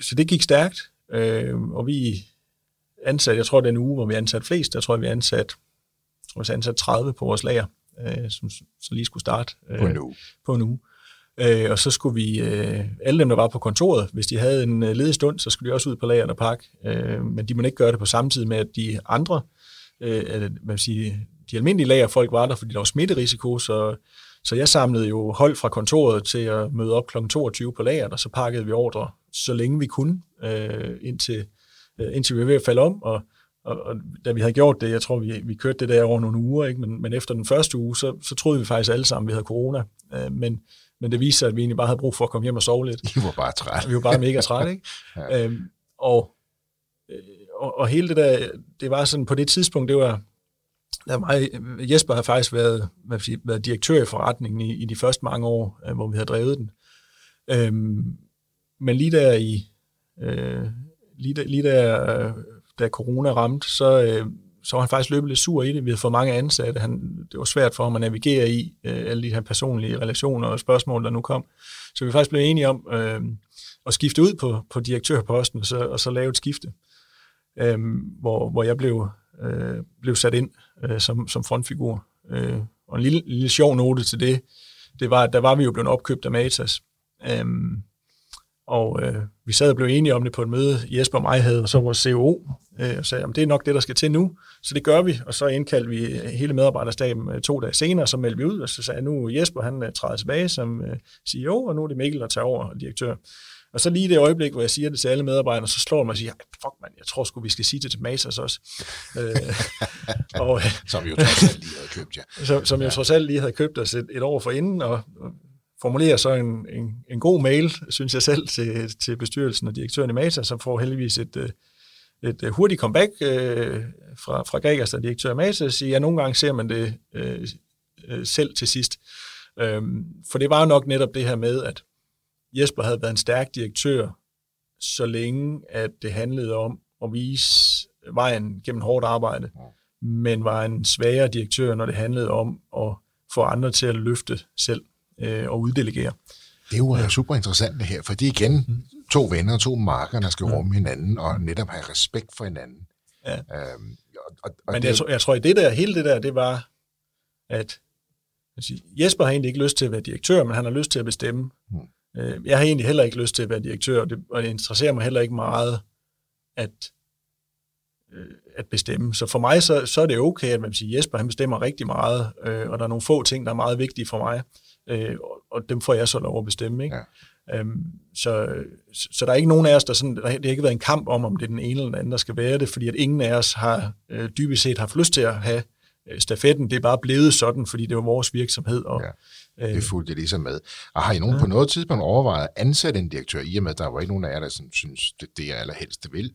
så det gik stærkt, øh, og vi ansat, jeg tror den uge, hvor vi ansat flest, der tror jeg, vi ansat, jeg tror, vi ansat 30 på vores lager, øh, som så lige skulle starte. Øh, på en uge. På en uge. Øh, og så skulle vi, øh, alle dem, der var på kontoret, hvis de havde en øh, ledig stund, så skulle de også ud på lageret og pakke. Øh, men de må ikke gøre det på samme tid med, at de andre, øh, hvad sige, de almindelige lagerfolk var der, fordi der var smitterisiko, så, så jeg samlede jo hold fra kontoret til at møde op kl. 22 på lageret, og så pakkede vi ordre, så længe vi kunne, øh, indtil, øh, indtil vi var ved at falde om, og og, og da vi havde gjort det, jeg tror, vi, vi kørte det der over nogle uger, ikke? Men, men efter den første uge, så, så troede vi faktisk alle sammen, at vi havde corona. Øh, men, men det viste sig, at vi egentlig bare havde brug for at komme hjem og sove lidt. I var bare trætte. Vi var bare mega trætte, ikke? ja. øhm, og, øh, og, og hele det der, det var sådan, på det tidspunkt, det var, der mig, Jesper har faktisk været, hvad sige, været direktør i forretningen i, i de første mange år, øh, hvor vi har drevet den. Øhm, men lige der i, øh, lige der, lige der øh, da corona ramte, så, øh, så var han faktisk løbet lidt sur i det. Vi havde fået mange ansatte. Han, det var svært for ham at navigere i øh, alle de her personlige relationer og spørgsmål, der nu kom. Så vi faktisk blev enige om øh, at skifte ud på, på direktørposten og så, og så lave et skifte, øh, hvor, hvor jeg blev, øh, blev sat ind øh, som, som frontfigur. Øh, og en lille, lille sjov note til det, det var, at der var vi jo blevet opkøbt af Matas. Øh, og øh, vi sad og blev enige om det på et møde, Jesper og mig havde, og så vores CO, øh, og sagde, at det er nok det, der skal til nu. Så det gør vi, og så indkaldte vi øh, hele medarbejderstaben øh, to dage senere, så meldte vi ud, og så sagde jeg, nu Jesper, han øh, træder tilbage som øh, CEO, og nu er det Mikkel, der tager over direktør. Og så lige det øjeblik, hvor jeg siger det til alle medarbejdere, så slår mig og siger, fuck man, jeg tror sgu, vi skal sige det til Masas også. øh, og, som jo trods alt lige havde købt, ja. Som, som ja. jeg trods alt lige havde købt os et, et år for inden, og, og formulerer så en, en, en god mail, synes jeg selv, til, til bestyrelsen og direktøren i Mata, som får heldigvis et, øh, et, et hurtigt comeback øh, fra, fra Gregers, der direktør i Mata, og siger, at nogle gange ser man det øh, øh, selv til sidst. Øhm, for det var nok netop det her med, at Jesper havde været en stærk direktør, så længe at det handlede om at vise vejen gennem hårdt arbejde, men var en svagere direktør, når det handlede om at få andre til at løfte selv øh, og uddelegere. Det er jo ja. super interessant det her, for det er igen mm. to venner, to marker, der skal ja. rumme hinanden og netop have respekt for hinanden. Ja. Øhm, og, og, og Men det, jeg, tror, jeg tror, at det der, hele det der, det var, at sige, Jesper har egentlig ikke lyst til at være direktør, men han har lyst til at bestemme. Mm. Øh, jeg har egentlig heller ikke lyst til at være direktør, og det, og det interesserer mig heller ikke meget, at øh, at bestemme. Så for mig, så, så er det okay, at man siger, Jesper han bestemmer rigtig meget, øh, og der er nogle få ting, der er meget vigtige for mig øh, og, og dem får jeg så lov at bestemme. Ikke? Ja. Øhm, så, så, der er ikke nogen af os, der sådan, der har ikke været en kamp om, om det er den ene eller den anden, der skal være det, fordi at ingen af os har øh, dybest set haft lyst til at have øh, stafetten. Det er bare blevet sådan, fordi det var vores virksomhed. Og, ja. Det fulgte jeg ligesom med. Og har I nogen ja. på noget tidspunkt overvejet at ansætte en direktør, i og med, at der var ikke nogen af jer, der sådan, synes, det, det er allerhelst vil?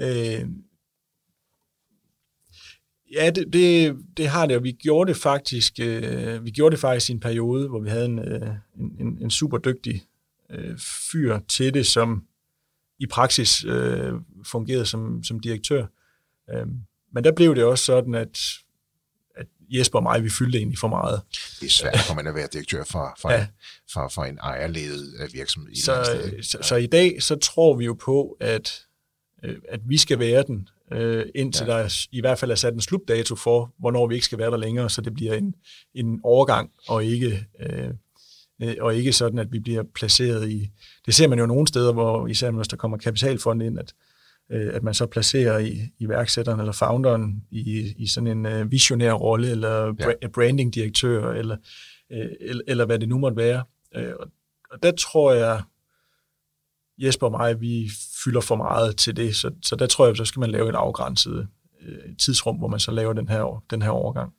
Øh, Ja, det, det, det har det, og vi gjorde det faktisk, øh, vi gjorde det faktisk i en periode, hvor vi havde en, øh, en, en super dygtig øh, fyr til det, som i praksis øh, fungerede som, som direktør. Øh, men der blev det også sådan, at, at Jesper og mig, vi fyldte egentlig for meget. Det er svært for man at være direktør for, for, ja. en, for, for en ejerledet øh, virksomhed. Så, så, så i dag, så tror vi jo på, at, øh, at vi skal være den, øh, indtil ja. der i hvert fald er sat en slutdato for, hvornår vi ikke skal være der længere, så det bliver en, en overgang, og ikke, øh, øh, og ikke sådan, at vi bliver placeret i... Det ser man jo nogle steder, hvor især hvis der kommer kapitalfond ind, at, øh, at man så placerer i, iværksætteren eller founderen i, i sådan en øh, visionær rolle, eller ja. brandingdirektør, eller, øh, eller, eller hvad det nu måtte være. Øh, og, og der tror jeg, Jesper og mig, vi fylder for meget til det, så, så der tror jeg, så skal man lave en afgrænset øh, tidsrum, hvor man så laver den her, den her overgang.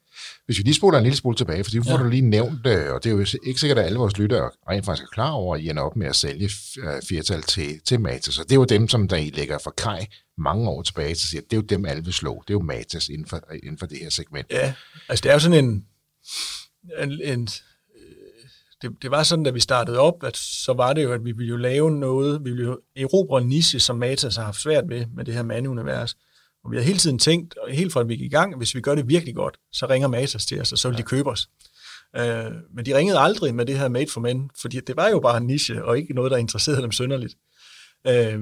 Hvis vi lige spoler en lille smule tilbage, for det får ja. du lige nævnt, øh, og det er jo ikke sikkert, at alle vores lyttere rent faktisk er klar over, at I ender op med at sælge øh, firtal til, til Matas. Så det er jo dem, som der I lægger for kaj mange år tilbage, så siger, det er jo dem, alle vil slå. Det er jo Matas inden for, inden for det her segment. Ja, altså det er jo sådan en, en, en det, det var sådan, da vi startede op, at så var det jo, at vi ville jo lave noget, vi ville jo erobre en niche, som Matas har haft svært ved, med det her mandeunivers. Og vi har hele tiden tænkt, og helt fra at vi gik i gang, hvis vi gør det virkelig godt, så ringer Matas til os, og så vil ja. de købe os. Øh, men de ringede aldrig med det her Made for Men, fordi det var jo bare en niche, og ikke noget, der interesserede dem synderligt. Øh,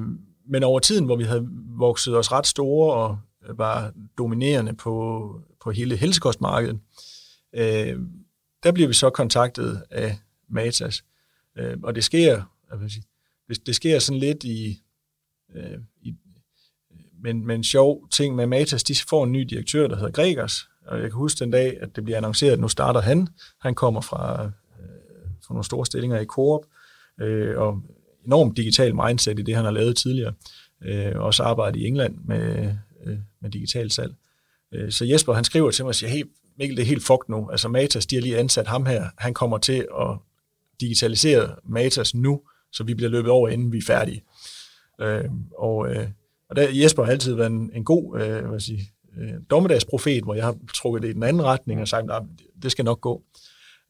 men over tiden, hvor vi havde vokset os ret store og var dominerende på, på hele helsekostmarkedet, øh, der bliver vi så kontaktet af Matas. Øh, og det sker, jeg vil sige, det, det sker sådan lidt i, øh, i men, men sjov ting med Matas, de får en ny direktør, der hedder Gregers, og jeg kan huske den dag, at det bliver annonceret, at nu starter han. Han kommer fra, øh, fra nogle store stillinger i Coop, øh, og enormt digital mindset i det, han har lavet tidligere. Øh, også arbejdet i England med, øh, med digital salg. Øh, så Jesper, han skriver til mig og siger, hey Mikkel, det er helt fucked nu. Altså Matas, de har lige ansat ham her. Han kommer til at digitalisere Matas nu, så vi bliver løbet over, inden vi er færdige. Øh, og, øh, og der, Jesper har altid været en, en god øh, hvad sige, øh, dommedagsprofet, hvor jeg har trukket det i den anden retning og sagt, at det skal nok gå.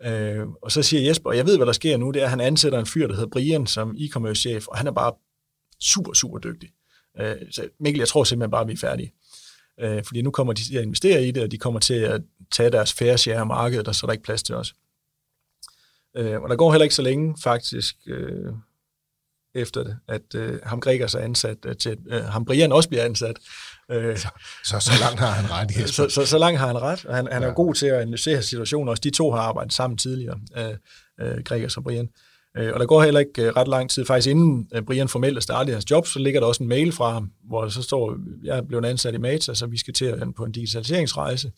Øh, og så siger Jesper, og jeg ved, hvad der sker nu, det er, at han ansætter en fyr, der hedder Brian, som e-commerce chef, og han er bare super, super dygtig. Øh, så Mikkel, jeg tror simpelthen bare, at vi er færdige. Øh, fordi nu kommer de til at investere i det, og de kommer til at tage deres færre share af markedet, og så er der ikke plads til os. Øh, og der går heller ikke så længe faktisk øh, efter det, at øh, ham Gregers er ansat øh, til, øh, ham Brian også bliver ansat. Øh, så, så, så langt har han ret, Jesper. Så, så, så langt har han ret, og han, han ja. er god til at analysere situationer. Også de to har arbejdet sammen tidligere, øh, øh, Gregers og Brian. Øh, og der går heller ikke øh, ret lang tid. Faktisk inden øh, Brian formelt er startet hans job, så ligger der også en mail fra ham, hvor der så står, jeg er blevet ansat i Mata, så vi skal til at på en digitaliseringsrejse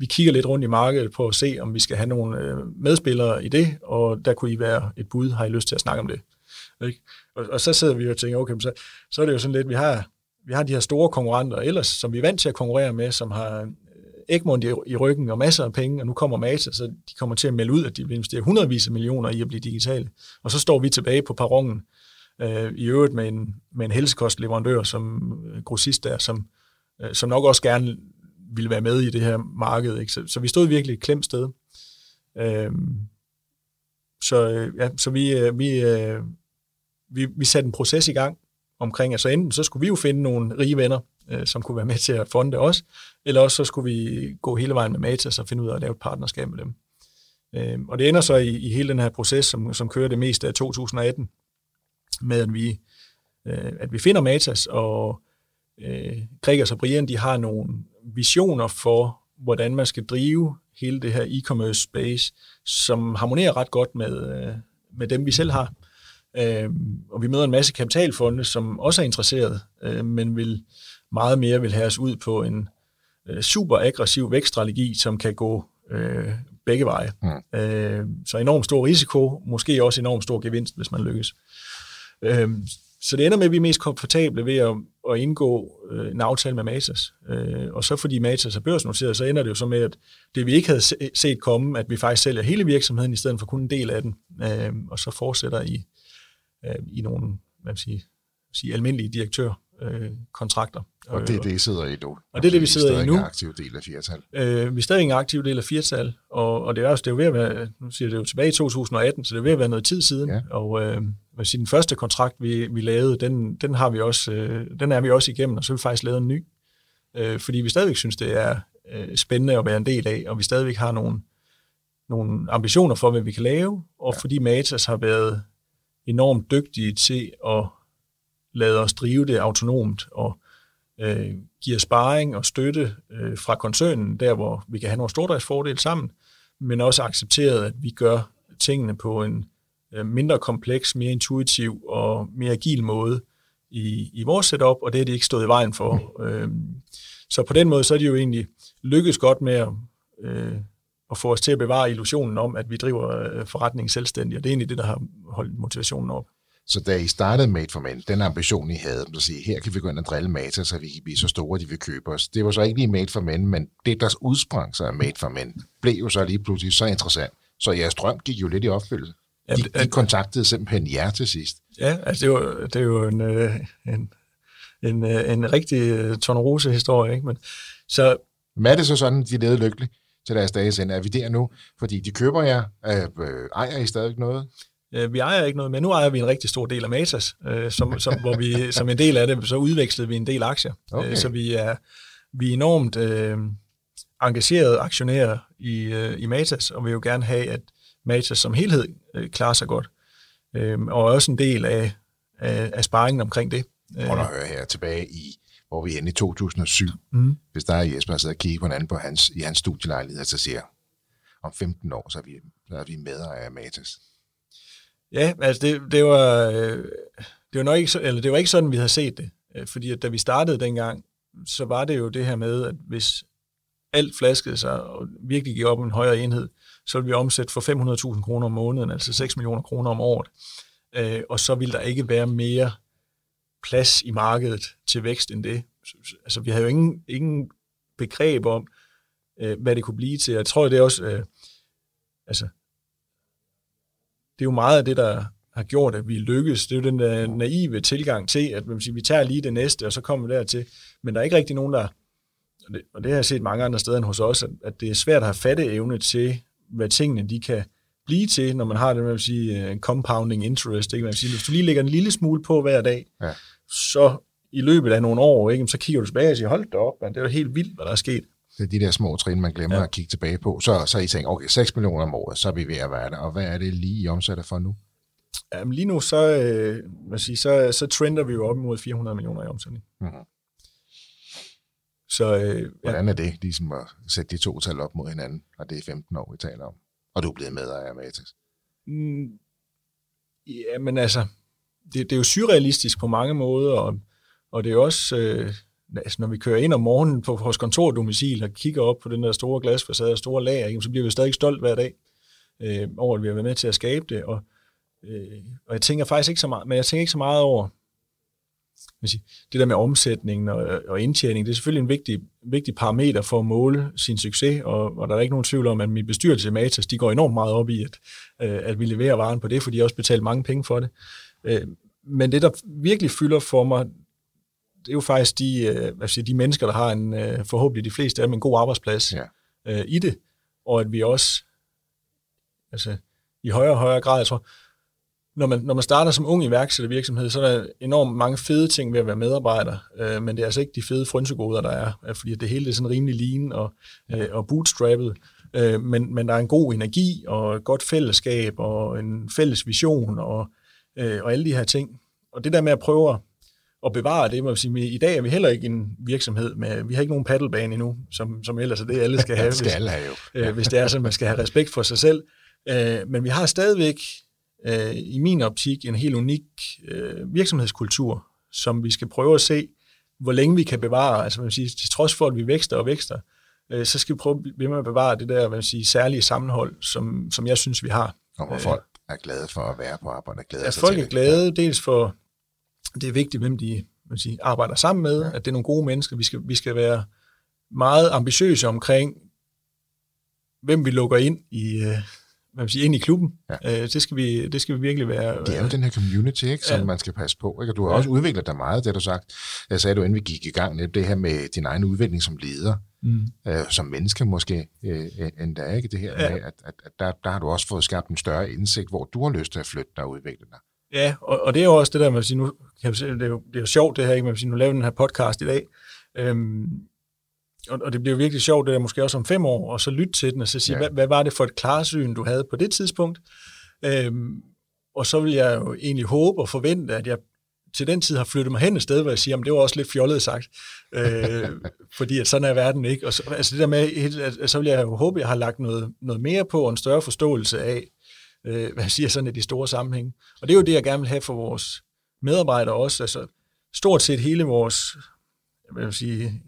vi kigger lidt rundt i markedet på at se, om vi skal have nogle øh, medspillere i det, og der kunne I være et bud, har I lyst til at snakke om det? Ikke? Og, og så sidder vi og tænker, okay, så, så er det jo sådan lidt, vi har, vi har de her store konkurrenter ellers, som vi er vant til at konkurrere med, som har øh, Egmont i, i ryggen og masser af penge, og nu kommer Mata, så de kommer til at melde ud, at de vil investere hundredvis af millioner i at blive digitale. Og så står vi tilbage på perronen, øh, i øvrigt med en, med en helsekostleverandør som øh, grossist der, som, øh, som nok også gerne ville være med i det her marked. Ikke? Så, så vi stod virkelig et klemt sted. Øhm, øh, så ja, så vi, øh, vi, øh, vi, vi satte en proces i gang omkring, altså enten så skulle vi jo finde nogle rige venner, øh, som kunne være med til at fonde os, eller også så skulle vi gå hele vejen med Matas og finde ud af at lave et partnerskab med dem. Øh, og det ender så i, i hele den her proces, som, som kører det meste af 2018, med at vi, øh, at vi finder Matas, og øh, Gregers og Brian, de har nogle visioner for, hvordan man skal drive hele det her e-commerce space, som harmonerer ret godt med, øh, med dem, vi selv har. Øh, og vi møder en masse kapitalfonde, som også er interesseret, øh, men vil meget mere vil have os ud på en øh, super aggressiv vækststrategi, som kan gå øh, begge veje. Mm. Øh, så enormt stor risiko, måske også enormt stor gevinst, hvis man lykkes. Øh, så det ender med, at vi er mest komfortable ved at, at indgå øh, en aftale med Matas. Øh, og så fordi Matas er børsnoteret, så ender det jo så med, at det vi ikke havde set komme, at vi faktisk sælger hele virksomheden, i stedet for kun en del af den, øh, og så fortsætter i, øh, i nogle man sige, sige, almindelige direktør øh, kontrakter. Og det er det, I sidder i nu? Og det er det, vi sidder i nu. Vi er en aktiv del af firtal. Øh, vi er stadig en aktiv del af firtal, og, og det er også det er jo ved at være, nu siger det jo tilbage i 2018, så det er ved at være noget tid siden, ja. og øh, hvad sige, den første kontrakt, vi, vi lavede, den, den, har vi også, øh, den er vi også igennem, og så har vi faktisk lavet en ny, øh, fordi vi stadigvæk synes, det er øh, spændende at være en del af, og vi stadigvæk har nogle, nogle ambitioner for, hvad vi kan lave, og ja. fordi Matas har været enormt dygtige til at lade os drive det autonomt, og øh, giver sparring og støtte øh, fra koncernen, der hvor vi kan have nogle stordriftsfordele sammen, men også accepteret, at vi gør tingene på en øh, mindre kompleks, mere intuitiv og mere agil måde i, i vores setup, og det er de ikke stået i vejen for. Mm. Øh, så på den måde, så er de jo egentlig lykkes godt med at, øh, at få os til at bevare illusionen om, at vi driver øh, forretningen selvstændigt, og det er egentlig det, der har holdt motivationen op. Så da I startede Made for Men, den ambition, I havde, at sige, her kan vi gå ind og drille Mata, så vi kan blive så store, at de vil købe os. Det var så ikke lige Made for Men, men det, der udsprang sig af Made for Men, blev jo så lige pludselig så interessant. Så jeres drøm gik jo lidt i opfyldelse. De, de kontaktede simpelthen jer til sidst. Ja, altså det, var, det er jo en, øh, en, en, øh, en rigtig tornerose-historie. Ikke? Men, så, Men er det så sådan, de levede lykkeligt til deres dages ende? Er vi der nu? Fordi de køber jer. Øh, ejer I stadig noget? Vi ejer ikke noget, men nu ejer vi en rigtig stor del af Matas, som, som, hvor vi som en del af det, så udvekslede vi en del aktier. Okay. Så vi er, vi er enormt øh, engagerede aktionærer i, øh, i Matas, og vil jo gerne have, at Matas som helhed øh, klarer sig godt. Øh, og også en del af, af, af sparringen omkring det. Prøv at høre her tilbage i, hvor vi er i 2007. Mm. Hvis der er Jesper, der sidder og kigger på en anden på hans, i hans studielejlighed, så siger om 15 år, så er vi, så er vi medejer af Matas. Ja, altså det, det var... Øh, det var, nok ikke, eller det var ikke sådan, vi havde set det. Øh, fordi at da vi startede dengang, så var det jo det her med, at hvis alt flaskede sig og virkelig gik op en højere enhed, så ville vi omsætte for 500.000 kroner om måneden, altså 6 millioner kroner om året. Øh, og så ville der ikke være mere plads i markedet til vækst end det. Altså, vi havde jo ingen, ingen begreb om, øh, hvad det kunne blive til. Jeg tror, det er også, øh, altså, det er jo meget af det, der har gjort, at vi lykkes. Det er jo den der naive tilgang til, at man siger, vi tager lige det næste, og så kommer vi dertil. Men der er ikke rigtig nogen, der, og det, og det har jeg set mange andre steder end hos os, at, at det er svært at have fatte evne til, hvad tingene de kan blive til, når man har det, man vil sige, en compounding interest. Ikke? Man vil sige, hvis du lige lægger en lille smule på hver dag, ja. så i løbet af nogle år, ikke, så kigger du tilbage og siger, hold da op, man, det er jo helt vildt, hvad der er sket. Det er de der små trin, man glemmer ja. at kigge tilbage på. Så, så I tænker, okay, 6 millioner om året, så er vi ved at være der. Og hvad er det lige, I omsætter for nu? Jamen, lige nu, så, øh, man sige, så, så trender vi jo op imod 400 millioner i omsætning. Mm-hmm. Så, øh, Hvordan er det, ligesom at sætte de to tal op mod hinanden, og det er 15 år, vi taler om? Og du er blevet medejer af Matas. Mm, ja, men altså, det, det er jo surrealistisk på mange måder, og, og det er også, øh, altså, når vi kører ind om morgenen på vores kontordomicil og kigger op på den der store glasfacade og store lager, så bliver vi stadig stolt hver dag øh, over, at vi har været med til at skabe det, og, øh, og jeg tænker faktisk ikke så meget, men jeg tænker ikke så meget over, det der med omsætningen og, og indtjening, det er selvfølgelig en vigtig, vigtig parameter for at måle sin succes, og, og der er ikke nogen tvivl om, at min bestyrelse i Matas, de går enormt meget op i, at, øh, at vi leverer varen på det, for de også betalt mange penge for det. Øh, men det, der virkelig fylder for mig, det er jo faktisk de, øh, hvad siger, de mennesker, der har en, forhåbentlig de fleste af dem en god arbejdsplads ja. i det, og at vi også altså, i højere og højere grad, jeg tror, når man, når man starter som ung iværksættervirksomhed, så er der enormt mange fede ting ved at være medarbejder, øh, men det er altså ikke de fede frynsegoder, der er, øh, fordi det hele er sådan rimelig lean og, øh, og bootstrappet, øh, men, men der er en god energi og et godt fællesskab og en fælles vision og, øh, og alle de her ting. Og det der med at prøve at bevare det, må sige, i dag er vi heller ikke en virksomhed med, vi har ikke nogen paddlebane endnu, som, som ellers er det, alle skal have, skal hvis, alle have jo. øh, hvis det er sådan, man skal have respekt for sig selv. Øh, men vi har stadigvæk øh, i min optik en helt unik øh, virksomhedskultur, som vi skal prøve at se, hvor længe vi kan bevare. Altså man vil sige, til trods for, at vi vækster og vækster, øh, så skal vi prøve ved med at bevare det der man sige, særlige sammenhold, som, som jeg synes, vi har. Og hvor folk er glade for at være på arbejde, er glade ja, folk er glade, ja. dels for, det er vigtigt, hvem de man sige, arbejder sammen med, ja. at det er nogle gode mennesker. Vi skal, vi skal være meget ambitiøse omkring, hvem vi lukker ind i, øh, hvad vil sige, ind i klubben. Ja. Øh, det, skal vi, det skal vi virkelig være... Det er jo den her community, ikke, som ja. man skal passe på. Ikke? Og du har ja. også udviklet dig meget, det du sagt. Jeg sagde du, inden vi gik i gang, det her med din egen udvikling som leder, mm. øh, som menneske måske, øh, endda ikke det her ja. med, at, at, at der, der har du også fået skabt en større indsigt, hvor du har lyst til at flytte dig og udvikle dig. Ja, og, og det er jo også det der, man vil sige, nu, kan jeg sige, det, er jo, det er jo sjovt det her, ikke? man vil sige, nu laver den her podcast i dag, øhm, og, og det bliver virkelig sjovt, det er måske også om fem år, og så lytte til den, og så sige, ja. hvad, hvad var det for et klarsyn, du havde på det tidspunkt? Øhm, og så vil jeg jo egentlig håbe og forvente, at jeg til den tid har flyttet mig hen et sted, hvor jeg siger, at det var også lidt fjollet sagt, øh, fordi at sådan er verden ikke. Og så, altså det der med, at, så vil jeg jo håbe, at jeg har lagt noget, noget mere på, og en større forståelse af, øh, hvad jeg siger, sådan i de store sammenhæng. Og det er jo det, jeg gerne vil have for vores medarbejdere også. Altså stort set hele vores, jeg vil sige,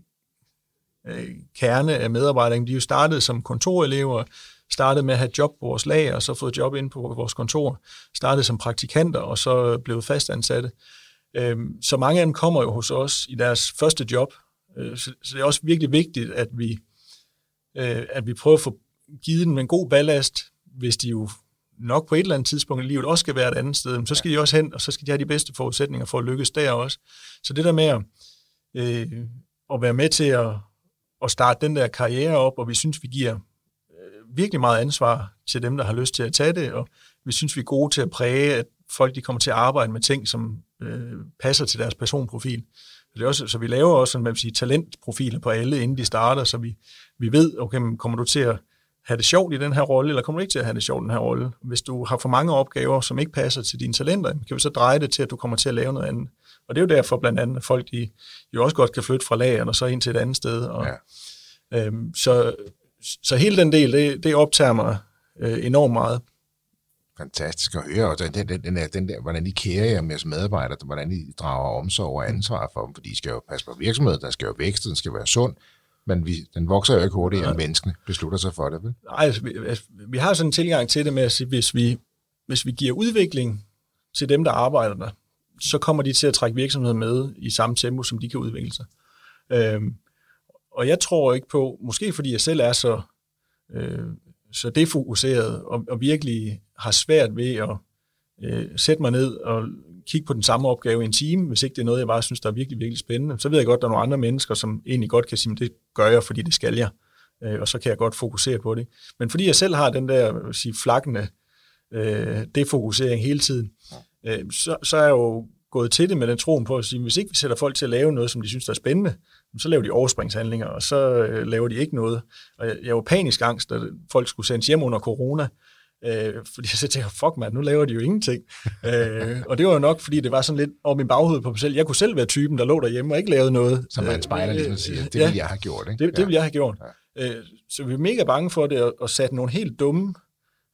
øh, kerne af medarbejderne, de er jo startet som kontorelever, startede med at have job på vores lager, og så fået job ind på vores kontor. Startede som praktikanter, og så blev fastansatte. Øhm, så mange af dem kommer jo hos os i deres første job. Øh, så det er også virkelig vigtigt, at vi, øh, at vi prøver at få givet dem en god ballast, hvis de jo nok på et eller andet tidspunkt i livet også skal være et andet sted, så skal de også hen, og så skal de have de bedste forudsætninger for at lykkes der også. Så det der med at, øh, at være med til at, at starte den der karriere op, og vi synes, vi giver øh, virkelig meget ansvar til dem, der har lyst til at tage det, og vi synes, vi er gode til at præge, at folk de kommer til at arbejde med ting, som øh, passer til deres personprofil. Så, det er også, så vi laver også en, man sige, talentprofiler på alle, inden de starter, så vi, vi ved, okay, kommer du til at have det sjovt i den her rolle, eller kommer du ikke til at have det sjovt i den her rolle? Hvis du har for mange opgaver, som ikke passer til dine talenter, kan vi så dreje det til, at du kommer til at lave noget andet. Og det er jo derfor blandt andet, at folk de jo også godt kan flytte fra lageren og så ind til et andet sted. Og, ja. øhm, så, så hele den del, det, det optager mig øh, enormt meget. Fantastisk at høre, og den, den, den, der, den der, hvordan I kærer jer med jeres medarbejdere, hvordan I drager omsorg og ansvar for dem, fordi I skal jo passe på virksomheden, der skal jo vækste, den skal være sund, men vi, den vokser jo ikke hurtigt, end menneskene beslutter sig for det, vel? Nej, altså, vi, altså, vi har sådan en tilgang til det med at sige, hvis vi, hvis vi giver udvikling til dem, der arbejder der, så kommer de til at trække virksomheden med i samme tempo, som de kan udvikle sig. Øhm, og jeg tror ikke på, måske fordi jeg selv er så, øh, så defokuseret og, og virkelig har svært ved at øh, sætte mig ned og kigge på den samme opgave i en time, hvis ikke det er noget, jeg bare synes, der er virkelig, virkelig spændende. Så ved jeg godt, at der er nogle andre mennesker, som egentlig godt kan sige, at det gør jeg, fordi det skal jeg. Øh, og så kan jeg godt fokusere på det. Men fordi jeg selv har den der sige, flakkende øh, defokusering hele tiden, øh, så, så er jeg jo gået til det med den troen på at sige, hvis ikke vi sætter folk til at lave noget, som de synes der er spændende, så laver de overspringshandlinger, og så øh, laver de ikke noget. Og jeg, jeg var panisk angst, at folk skulle sendes hjem under corona, Øh, fordi jeg så tænkte, fuck man, nu laver de jo ingenting. øh, og det var jo nok, fordi det var sådan lidt over min baghoved på mig selv. Jeg kunne selv være typen, der lå derhjemme og ikke lavede noget. Som man spejler ligesom siger, det ja, ville jeg have gjort. Ikke? Det, det ville jeg have gjort. Ja. Øh, så vi er mega bange for det, at, at sætte nogle helt dumme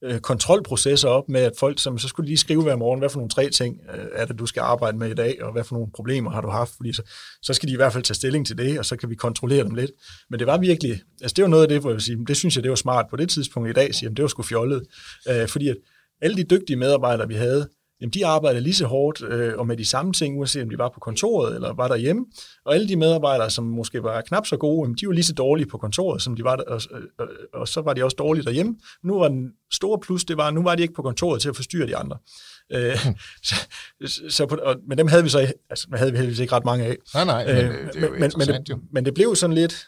øh, kontrolprocesser op med, at folk, som, så skulle lige skrive hver morgen, hvad for nogle tre ting øh, er det, du skal arbejde med i dag, og hvad for nogle problemer har du haft, fordi så, så skal de i hvert fald tage stilling til det, og så kan vi kontrollere dem lidt. Men det var virkelig, altså det var noget af det, hvor jeg vil sige, det synes jeg, det var smart på det tidspunkt i dag, siger, det var sgu fjollet, øh, fordi at alle de dygtige medarbejdere, vi havde, jamen de arbejdede lige så hårdt øh, og med de samme ting, uanset om de var på kontoret eller var derhjemme. Og alle de medarbejdere, som måske var knap så gode, jamen, de var lige så dårlige på kontoret, som de var, og, og, og så var de også dårlige derhjemme. Nu var den store plus, det var, nu var de ikke på kontoret til at forstyrre de andre. Øh, så, så på, og, men dem havde vi så altså, havde vi heldigvis ikke ret mange af. Nej, nej, men øh, det er jo men, men, det, men det blev sådan lidt,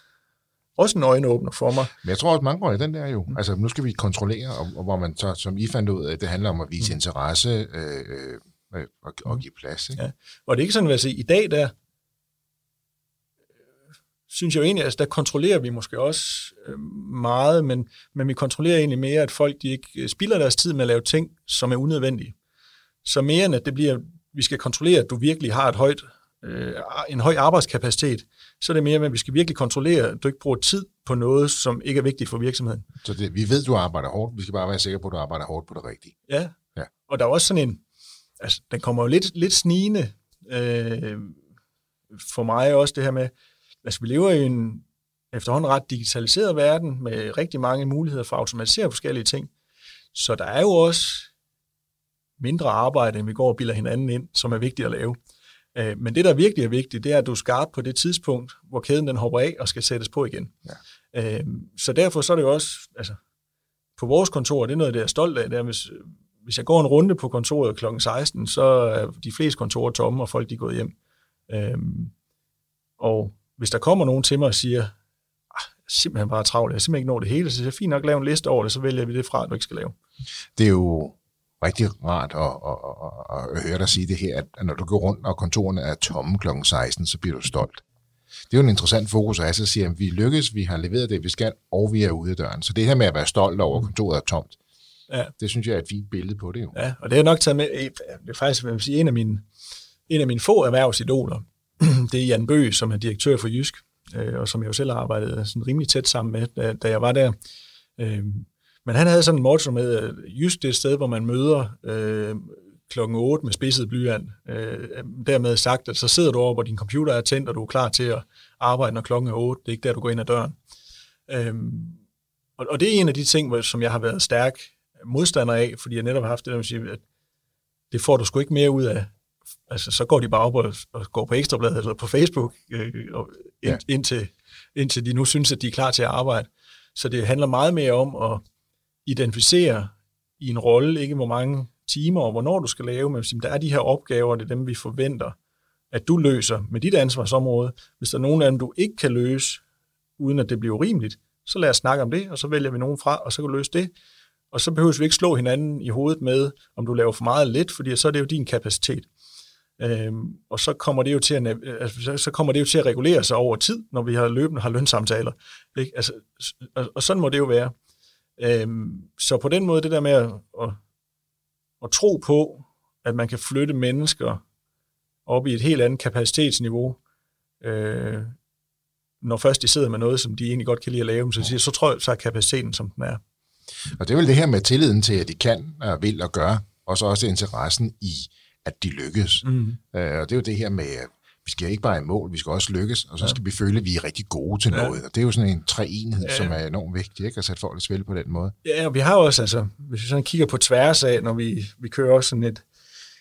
også en øjenåbner for mig. Men jeg tror også, mange går i den der jo. Altså, nu skal vi kontrollere, og, og hvor man så, som I fandt ud af, det handler om at vise mm. interesse øh, øh, og, og give plads. Ikke? Ja. Og det er ikke sådan, at sige, i dag der, synes jeg jo egentlig, altså der kontrollerer vi måske også øh, meget, men, men vi kontrollerer egentlig mere, at folk de ikke øh, spilder deres tid med at lave ting, som er unødvendige. Så mere end at det bliver, vi skal kontrollere, at du virkelig har et højt, øh, en høj arbejdskapacitet, så er det mere med, at vi skal virkelig kontrollere, at du ikke bruger tid på noget, som ikke er vigtigt for virksomheden. Så det, vi ved, du arbejder hårdt. Vi skal bare være sikre på, at du arbejder hårdt på det rigtige. Ja, ja. og der er også sådan en, altså den kommer jo lidt, lidt snigende øh, for mig også det her med, altså vi lever i en efterhånden ret digitaliseret verden med rigtig mange muligheder for at automatisere forskellige ting. Så der er jo også mindre arbejde, end vi går og bilder hinanden ind, som er vigtigt at lave. Øh, men det, der virkelig er vigtigt, det er, at du er skarp på det tidspunkt, hvor kæden den hopper af og skal sættes på igen. Ja. Øh, så derfor så er det jo også, altså, på vores kontor, det er noget, det er stolt af, det er, hvis, hvis jeg går en runde på kontoret kl. 16, så er de fleste kontorer tomme, og folk de er gået hjem. Øh, og hvis der kommer nogen til mig og siger, ah, simpelthen bare travlt, jeg simpelthen ikke når det hele, så er det fint nok at lave en liste over det, så vælger vi det fra, du ikke skal lave. Det er jo rigtig rart at, at, at, at høre dig sige det her, at når du går rundt, og kontorerne er tomme kl. 16, så bliver du stolt. Det er jo en interessant fokus at have, så siger, at vi lykkes, vi har leveret det, vi skal, og vi er ude af døren. Så det her med at være stolt over, at kontoret er tomt, ja. det synes jeg er et fint billede på det. Jo. Ja, og det er nok taget med, det er faktisk vil sige, en af mine, en af mine få erhvervsidoler, det er Jan Bøge, som er direktør for Jysk, øh, og som jeg jo selv har arbejdet sådan rimelig tæt sammen med, da, da jeg var der. Øh, men han havde sådan en motto med, just det sted, hvor man møder øh, klokken 8 med spidset blyant, øh, dermed sagt, at så sidder du over, hvor din computer er tændt, og du er klar til at arbejde, når klokken er 8. Det er ikke der, du går ind ad døren. Øh, og, og det er en af de ting, som jeg har været stærk modstander af, fordi jeg netop har haft det, der sige, at det får du sgu ikke mere ud af. Altså, så går de bare op og, og går på Ekstrabladet eller på Facebook, øh, og ind, ja. indtil, indtil de nu synes, at de er klar til at arbejde. Så det handler meget mere om at identificere i en rolle, ikke hvor mange timer og hvornår du skal lave, men der er de her opgaver, det er dem, vi forventer, at du løser med dit ansvarsområde. Hvis der er nogen af dem, du ikke kan løse, uden at det bliver urimeligt, så lad os snakke om det, og så vælger vi nogen fra, og så kan du løse det. Og så behøver vi ikke slå hinanden i hovedet med, om du laver for meget eller lidt, fordi så er det jo din kapacitet. Øhm, og så kommer, det jo til at, altså, så kommer det jo til at regulere sig over tid, når vi har løbende har lønsamtaler. Ikke? Altså, og, og sådan må det jo være. Øhm, så på den måde, det der med at, at, at tro på, at man kan flytte mennesker op i et helt andet kapacitetsniveau, øh, når først de sidder med noget, som de egentlig godt kan lide at lave, så, siger, så tror jeg, så er kapaciteten, som den er. Og det er vel det her med tilliden til, at de kan og vil og gøre, og så også interessen i, at de lykkes. Mm. Øh, og det er jo det her med, vi skal ikke bare i mål, vi skal også lykkes, og så skal ja. vi føle, at vi er rigtig gode til ja. noget. Og det er jo sådan en treenhed, ja. som er enormt vigtig, ikke? at sætte folk i spil på den måde. Ja, og vi har også, altså, hvis vi sådan kigger på tværs af, når vi, vi kører også sådan et,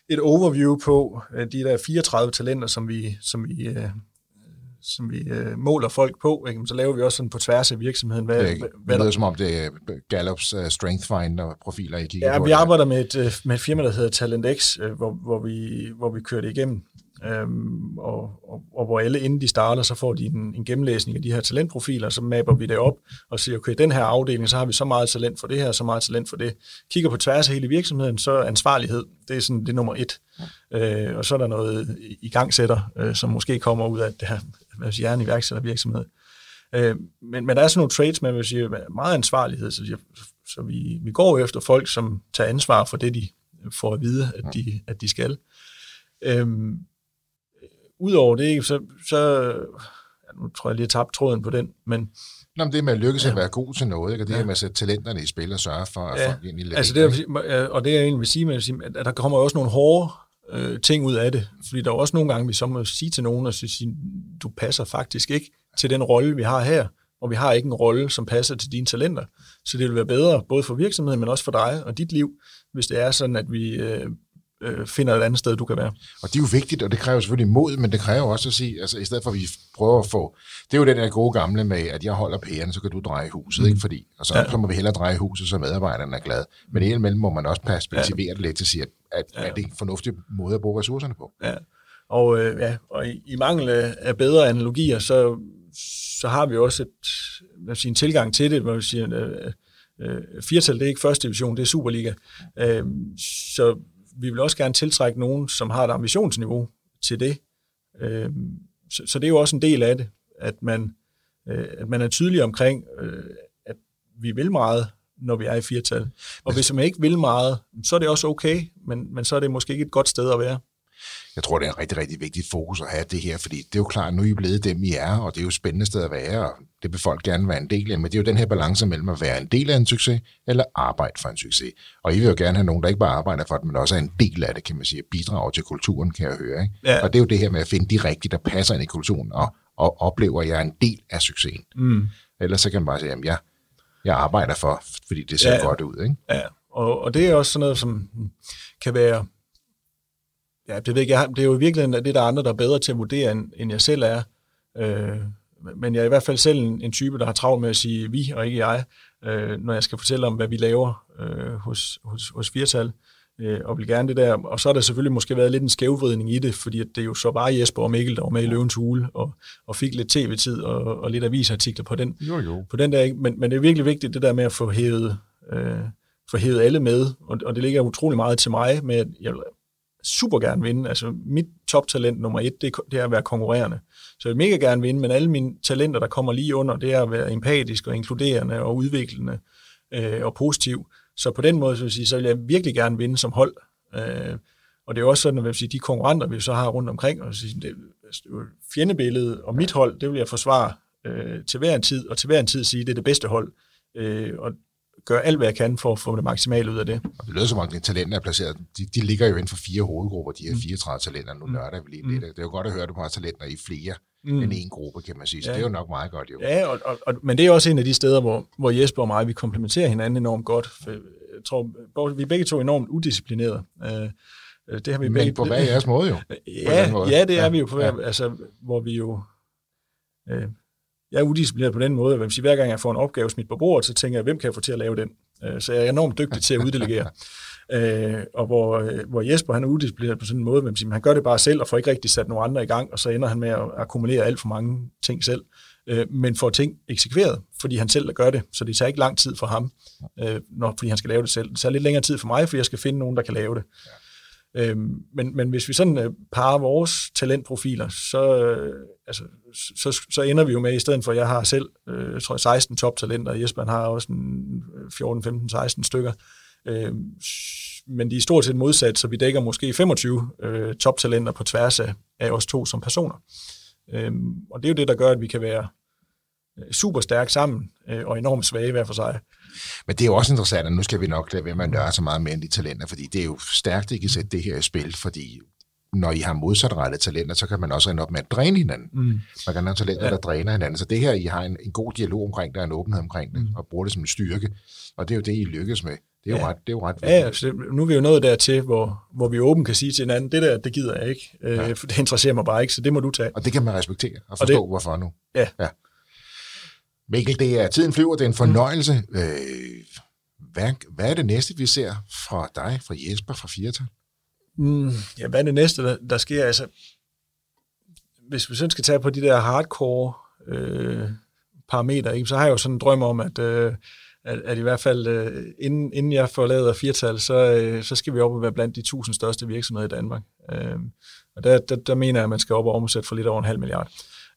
et overview på øh, de der 34 talenter, som vi, som vi øh, som vi øh, måler folk på, ikke? så laver vi også sådan på tværs af virksomheden. Hvad, det, hvad, hvad det lyder som om, det er Gallups uh, Strength Finder-profiler, I kigger ja, på. vi arbejder med et, øh, med et firma, der hedder TalentX, øh, hvor, hvor, vi, hvor vi kører det igennem Øhm, og, og, og hvor alle inden de starter, så får de en, en gennemlæsning af de her talentprofiler, så mapper vi det op og siger, okay, den her afdeling, så har vi så meget talent for det her, så meget talent for det. Kigger på tværs af hele virksomheden, så ansvarlighed, det er sådan det er nummer et. Ja. Øh, og så er der noget i gangsætter, øh, som måske kommer ud af det her hvad siger, en iværksættervirksomhed. Øh, men, men der er sådan nogle traits man vil jeg meget ansvarlighed, så, så vi, vi går efter folk, som tager ansvar for det, de får at vide, at de, at de skal. Øhm, Udover det, så, så ja, nu tror jeg lige, tabt tråden på den, men... Nå, men det med at lykkes ja. at være god til noget, ikke? og det ja. med at sætte talenterne i spil og sørge for, at ja. folk egentlig altså det, er, og det jeg egentlig vil sige, med, at der kommer også nogle hårde øh, ting ud af det, fordi der er også nogle gange, vi så må sige til nogen, at sige, du passer faktisk ikke til den rolle, vi har her, og vi har ikke en rolle, som passer til dine talenter. Så det vil være bedre, både for virksomheden, men også for dig og dit liv, hvis det er sådan, at vi øh, øh, finder et andet sted, du kan være. Og det er jo vigtigt, og det kræver selvfølgelig mod, men det kræver også at sige, altså i stedet for at vi prøver at få, det er jo den der gode gamle med, at jeg holder pæren, så kan du dreje huset, mm. ikke fordi, og så, ja. så må vi hellere dreje huset, så medarbejderne er glade. Men i mellem må man også perspektivere ja. det lidt til at sige, at, at, ja. at det er en fornuftig måde at bruge ressourcerne på. Ja. Og, øh, ja, og i, i mangel af bedre analogier, så, så har vi også et, hvad sige, en tilgang til det, hvor vi siger, øh, øh, firtal, det er ikke første division, det er Superliga. Øh, så vi vil også gerne tiltrække nogen, som har et ambitionsniveau til det. Øh, så, så det er jo også en del af det, at man, øh, at man er tydelig omkring, øh, at vi vil meget, når vi er i firtal. Og hvis man ikke vil meget, så er det også okay, men, men så er det måske ikke et godt sted at være jeg tror, det er en rigtig, rigtig vigtig fokus at have det her, fordi det er jo klart, nu er I blevet dem, I er, og det er jo et spændende sted at være, og det vil folk gerne være en del af, men det er jo den her balance mellem at være en del af en succes, eller arbejde for en succes. Og I vil jo gerne have nogen, der ikke bare arbejder for det, men også er en del af det, kan man sige, bidrager til kulturen, kan jeg høre. Ikke? Ja. Og det er jo det her med at finde de rigtige, der passer ind i kulturen, og, og oplever, at jeg er en del af succesen. Mm. Ellers så kan man bare sige, at jeg, jeg arbejder for, fordi det ser ja. godt ud. Ikke? Ja, og, og det er også sådan noget, som kan være Ja, det, ved jeg, det er jo i virkeligheden det, der er andre, der er bedre til at vurdere, end, end jeg selv er. Øh, men jeg er i hvert fald selv en, en type, der har travlt med at sige vi, og ikke jeg, øh, når jeg skal fortælle om, hvad vi laver øh, hos, hos, hos Firtal. Øh, og vil gerne det der. Og så har der selvfølgelig måske været lidt en skævvridning i det, fordi det jo så bare Jesper og Mikkel, der var med i Løvens Hule, og, og fik lidt tv-tid og, og lidt avisartikler på den, jo, jo. på den der. Men, men det er virkelig vigtigt, det der med at få hævet, øh, få hævet alle med, og, og det ligger utrolig meget til mig med, at jeg super gerne vinde. Altså mit toptalent nummer et, det, det er at være konkurrerende. Så jeg vil mega gerne vinde, men alle mine talenter, der kommer lige under, det er at være empatisk og inkluderende og udviklende øh, og positiv. Så på den måde, så vil, sige, så vil jeg virkelig gerne vinde som hold. Øh, og det er også sådan, at vil sige, de konkurrenter, vi så har rundt omkring, og sige, det, altså, fjendebilledet og mit hold, det vil jeg forsvare øh, til hver en tid, og til hver en tid sige, det er det bedste hold. Øh, og gøre alt, hvad jeg kan for at få det maksimale ud af det. Og det lyder som om, at talenter er placeret. De, de ligger jo inden for fire hovedgrupper, de her 34 mm. talenter. Nu mm. nørder vi lige mm. lidt. Det er jo godt at høre, at du har talenter i flere mm. end en gruppe, kan man sige. Så ja. det er jo nok meget godt, jo. Ja, og, og, og, men det er også en af de steder, hvor, hvor Jesper og mig, vi komplementerer hinanden enormt godt. For jeg tror, vi er begge to enormt udisciplinerede. Øh, det har vi begge... Men på hver jeres måde, jo. Ja, måde. ja det er ja. vi jo på hver, ja. altså, hvor vi jo... Øh, jeg er udisciplineret på den måde, at hver gang jeg får en opgave smidt på bordet, så tænker jeg, hvem kan jeg få til at lave den? Øh, så jeg er enormt dygtig til at uddelegere. Øh, og hvor, øh, hvor Jesper han er udisciplineret på sådan en måde, men han gør det bare selv og får ikke rigtig sat nogle andre i gang, og så ender han med at akkumulere alt for mange ting selv, øh, men får ting eksekveret, fordi han selv gør det, så det tager ikke lang tid for ham, øh, når, fordi han skal lave det selv. Det tager lidt længere tid for mig, for jeg skal finde nogen, der kan lave det. Øh, men, men hvis vi sådan øh, parer vores talentprofiler, så, øh, altså, så, så ender vi jo med, i stedet for at jeg har selv, øh, jeg tror 16 toptalenter, og Jesper har også en 14, 15, 16 stykker, Øh, men de er stort set modsat, så vi dækker måske 25 øh, toptalenter på tværs af, af os to som personer. Øh, og det er jo det, der gør, at vi kan være øh, super stærke sammen øh, og enormt svage hver for sig. Men det er jo også interessant, at nu skal vi nok lade være med at nørde så meget mere end de talenter, fordi det er jo stærkt, at I kan sætte det her i spil, fordi når I har modsatrettede talenter, så kan man også ende op med at dræne hinanden. Mm. Man kan have talenter, ja. der dræner hinanden. Så det her, I har en, en god dialog omkring det, en åbenhed omkring det, mm. og bruger det som en styrke. Og det er jo det, I lykkes med. Det er jo ja. ret, det er jo ret Ja, altså, nu er vi jo nået dertil, hvor, hvor vi åben kan sige til hinanden, det der, det gider jeg ikke, øh, ja. det interesserer mig bare ikke, så det må du tage. Og det kan man respektere og forstå, og det, hvorfor nu. Ja. ja. Mikkel, det er, tiden flyver, det er en fornøjelse. Mm. Øh, hvad, hvad er det næste, vi ser fra dig, fra Jesper, fra Firtal? Mm, ja, hvad er det næste, der, der sker? Altså, hvis vi sådan skal tage på de der hardcore øh, parametre, ikke, så har jeg jo sådan en drøm om, at, øh, at, at i hvert fald øh, inden, inden jeg af firtal, så, øh, så skal vi op og være blandt de tusind største virksomheder i Danmark. Øh, og der, der, der mener jeg, at man skal op og omsætte for lidt over en halv milliard.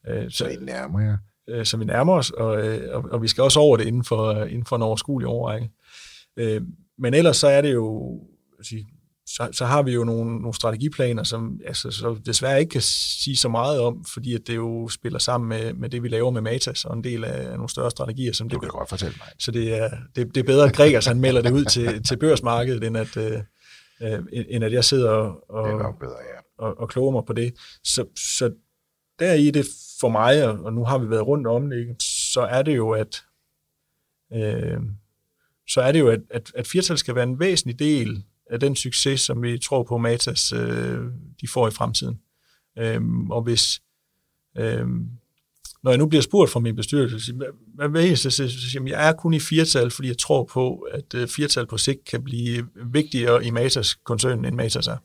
Øh, så, så I nærmer jer? Øh, så vi nærmer os, og, øh, og, og vi skal også over det inden for, inden for en overskuelig overrække. Øh, men ellers så er det jo, sige, så, så har vi jo nogle, nogle strategiplaner, som altså, så desværre ikke kan sige så meget om, fordi at det jo spiller sammen med, med det, vi laver med Matas, og en del af nogle større strategier. Som du det kan godt fortælle mig. Så det er, det, det er bedre, at Gregers han melder det ud til, til børsmarkedet, end at, øh, øh end at jeg sidder og, og, bedre, ja. og, og kloger mig på det. Så, så der i det for mig, og nu har vi været rundt om det, så er det jo, at øh, så er det jo, at, at, at firtal skal være en væsentlig del af den succes, som vi tror på, Matas øh, de får i fremtiden. Øh, og hvis, øh, når jeg nu bliver spurgt fra min bestyrelse, så hvad, hvad jeg, så, siger jeg, jeg er kun i firtal, fordi jeg tror på, at øh, firtal på sigt kan blive vigtigere i Matas koncernen, end Matas er.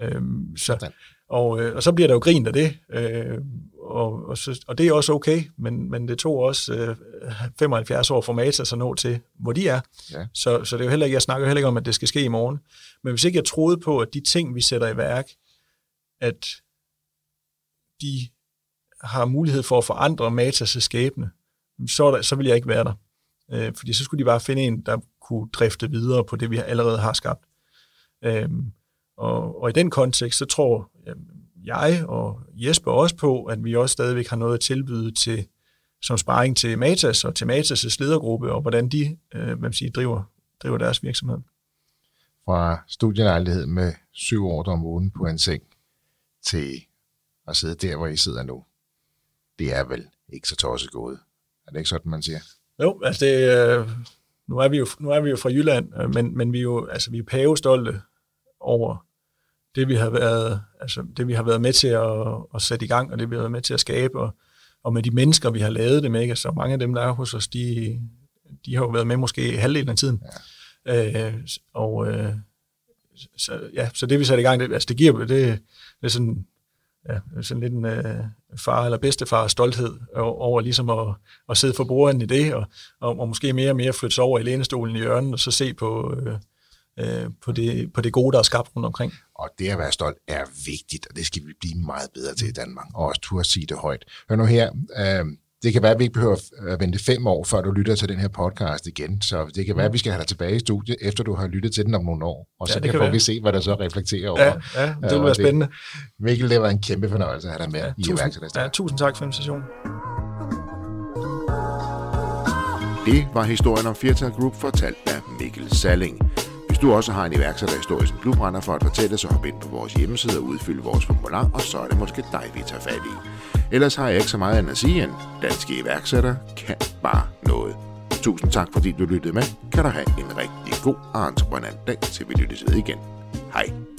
Øh, så, og, øh, og så bliver der jo grint af det, øh, og, og, så, og det er også okay, men, men det tog også øh, 75 år for Matas at nå til, hvor de er. Ja. Så, så det er jo heller ikke, jeg snakker heller ikke om, at det skal ske i morgen. Men hvis ikke jeg troede på, at de ting, vi sætter i værk, at de har mulighed for at forandre Matas' skæbne, så, der, så vil jeg ikke være der. Øh, fordi så skulle de bare finde en, der kunne drifte videre på det, vi allerede har skabt. Øh, og, og i den kontekst, så tror jeg og Jesper også på, at vi også stadigvæk har noget at tilbyde til, som sparring til Matas og til Matas' ledergruppe, og hvordan de øh, hvad siger, driver, driver deres virksomhed. Fra studielejlighed med syv år om ugen på en seng til at sidde der, hvor I sidder nu. Det er vel ikke så tosset gået. Er det ikke sådan, man siger? Jo, altså det, øh, nu, er vi jo, nu er vi jo fra Jylland, øh, men, men vi er jo altså, vi er pavestolte over det vi har været, altså det vi har været med til at, at sætte i gang, og det vi har været med til at skabe, og, og med de mennesker, vi har lavet det med, ikke? altså mange af dem, der er hos os, de, de har jo været med måske halvdelen af tiden. Ja. Øh, og øh, så, ja, så det vi satte i gang, det, altså det giver, det, det er sådan, ja, sådan lidt en øh, far eller bedstefar stolthed over ligesom at, at sidde for bordenden i det, og, og, og måske mere og mere flytte sig over i lænestolen i hjørnet, og så se på, øh, øh, på, det, på det gode, der er skabt rundt omkring. Og det at være stolt er vigtigt, og det skal vi blive meget bedre til i Danmark, og også turde sige det højt. Hør nu her, øh, det kan være, at vi ikke behøver at vente fem år, før du lytter til den her podcast igen. Så det kan være, at vi skal have dig tilbage i studiet, efter du har lyttet til den om nogle år. Og så ja, kan, kan vi se, hvad der så reflekterer over. Ja, ja det vil være spændende. Mikkel, det var en kæmpe fornøjelse at have dig med ja, i tusind, ja, tusind tak for invitationen. Det var historien om Firtal Group fortalt af Mikkel Salling du også har en iværksætterhistorie, som du brænder for at fortælle, så hop ind på vores hjemmeside og udfylde vores formular, og så er det måske dig, vi tager fat i. Ellers har jeg ikke så meget andet at sige end, danske iværksættere kan bare noget. Tusind tak, fordi du lyttede med. Kan du have en rigtig god og entreprenant dag, til vi lyttes ved igen. Hej.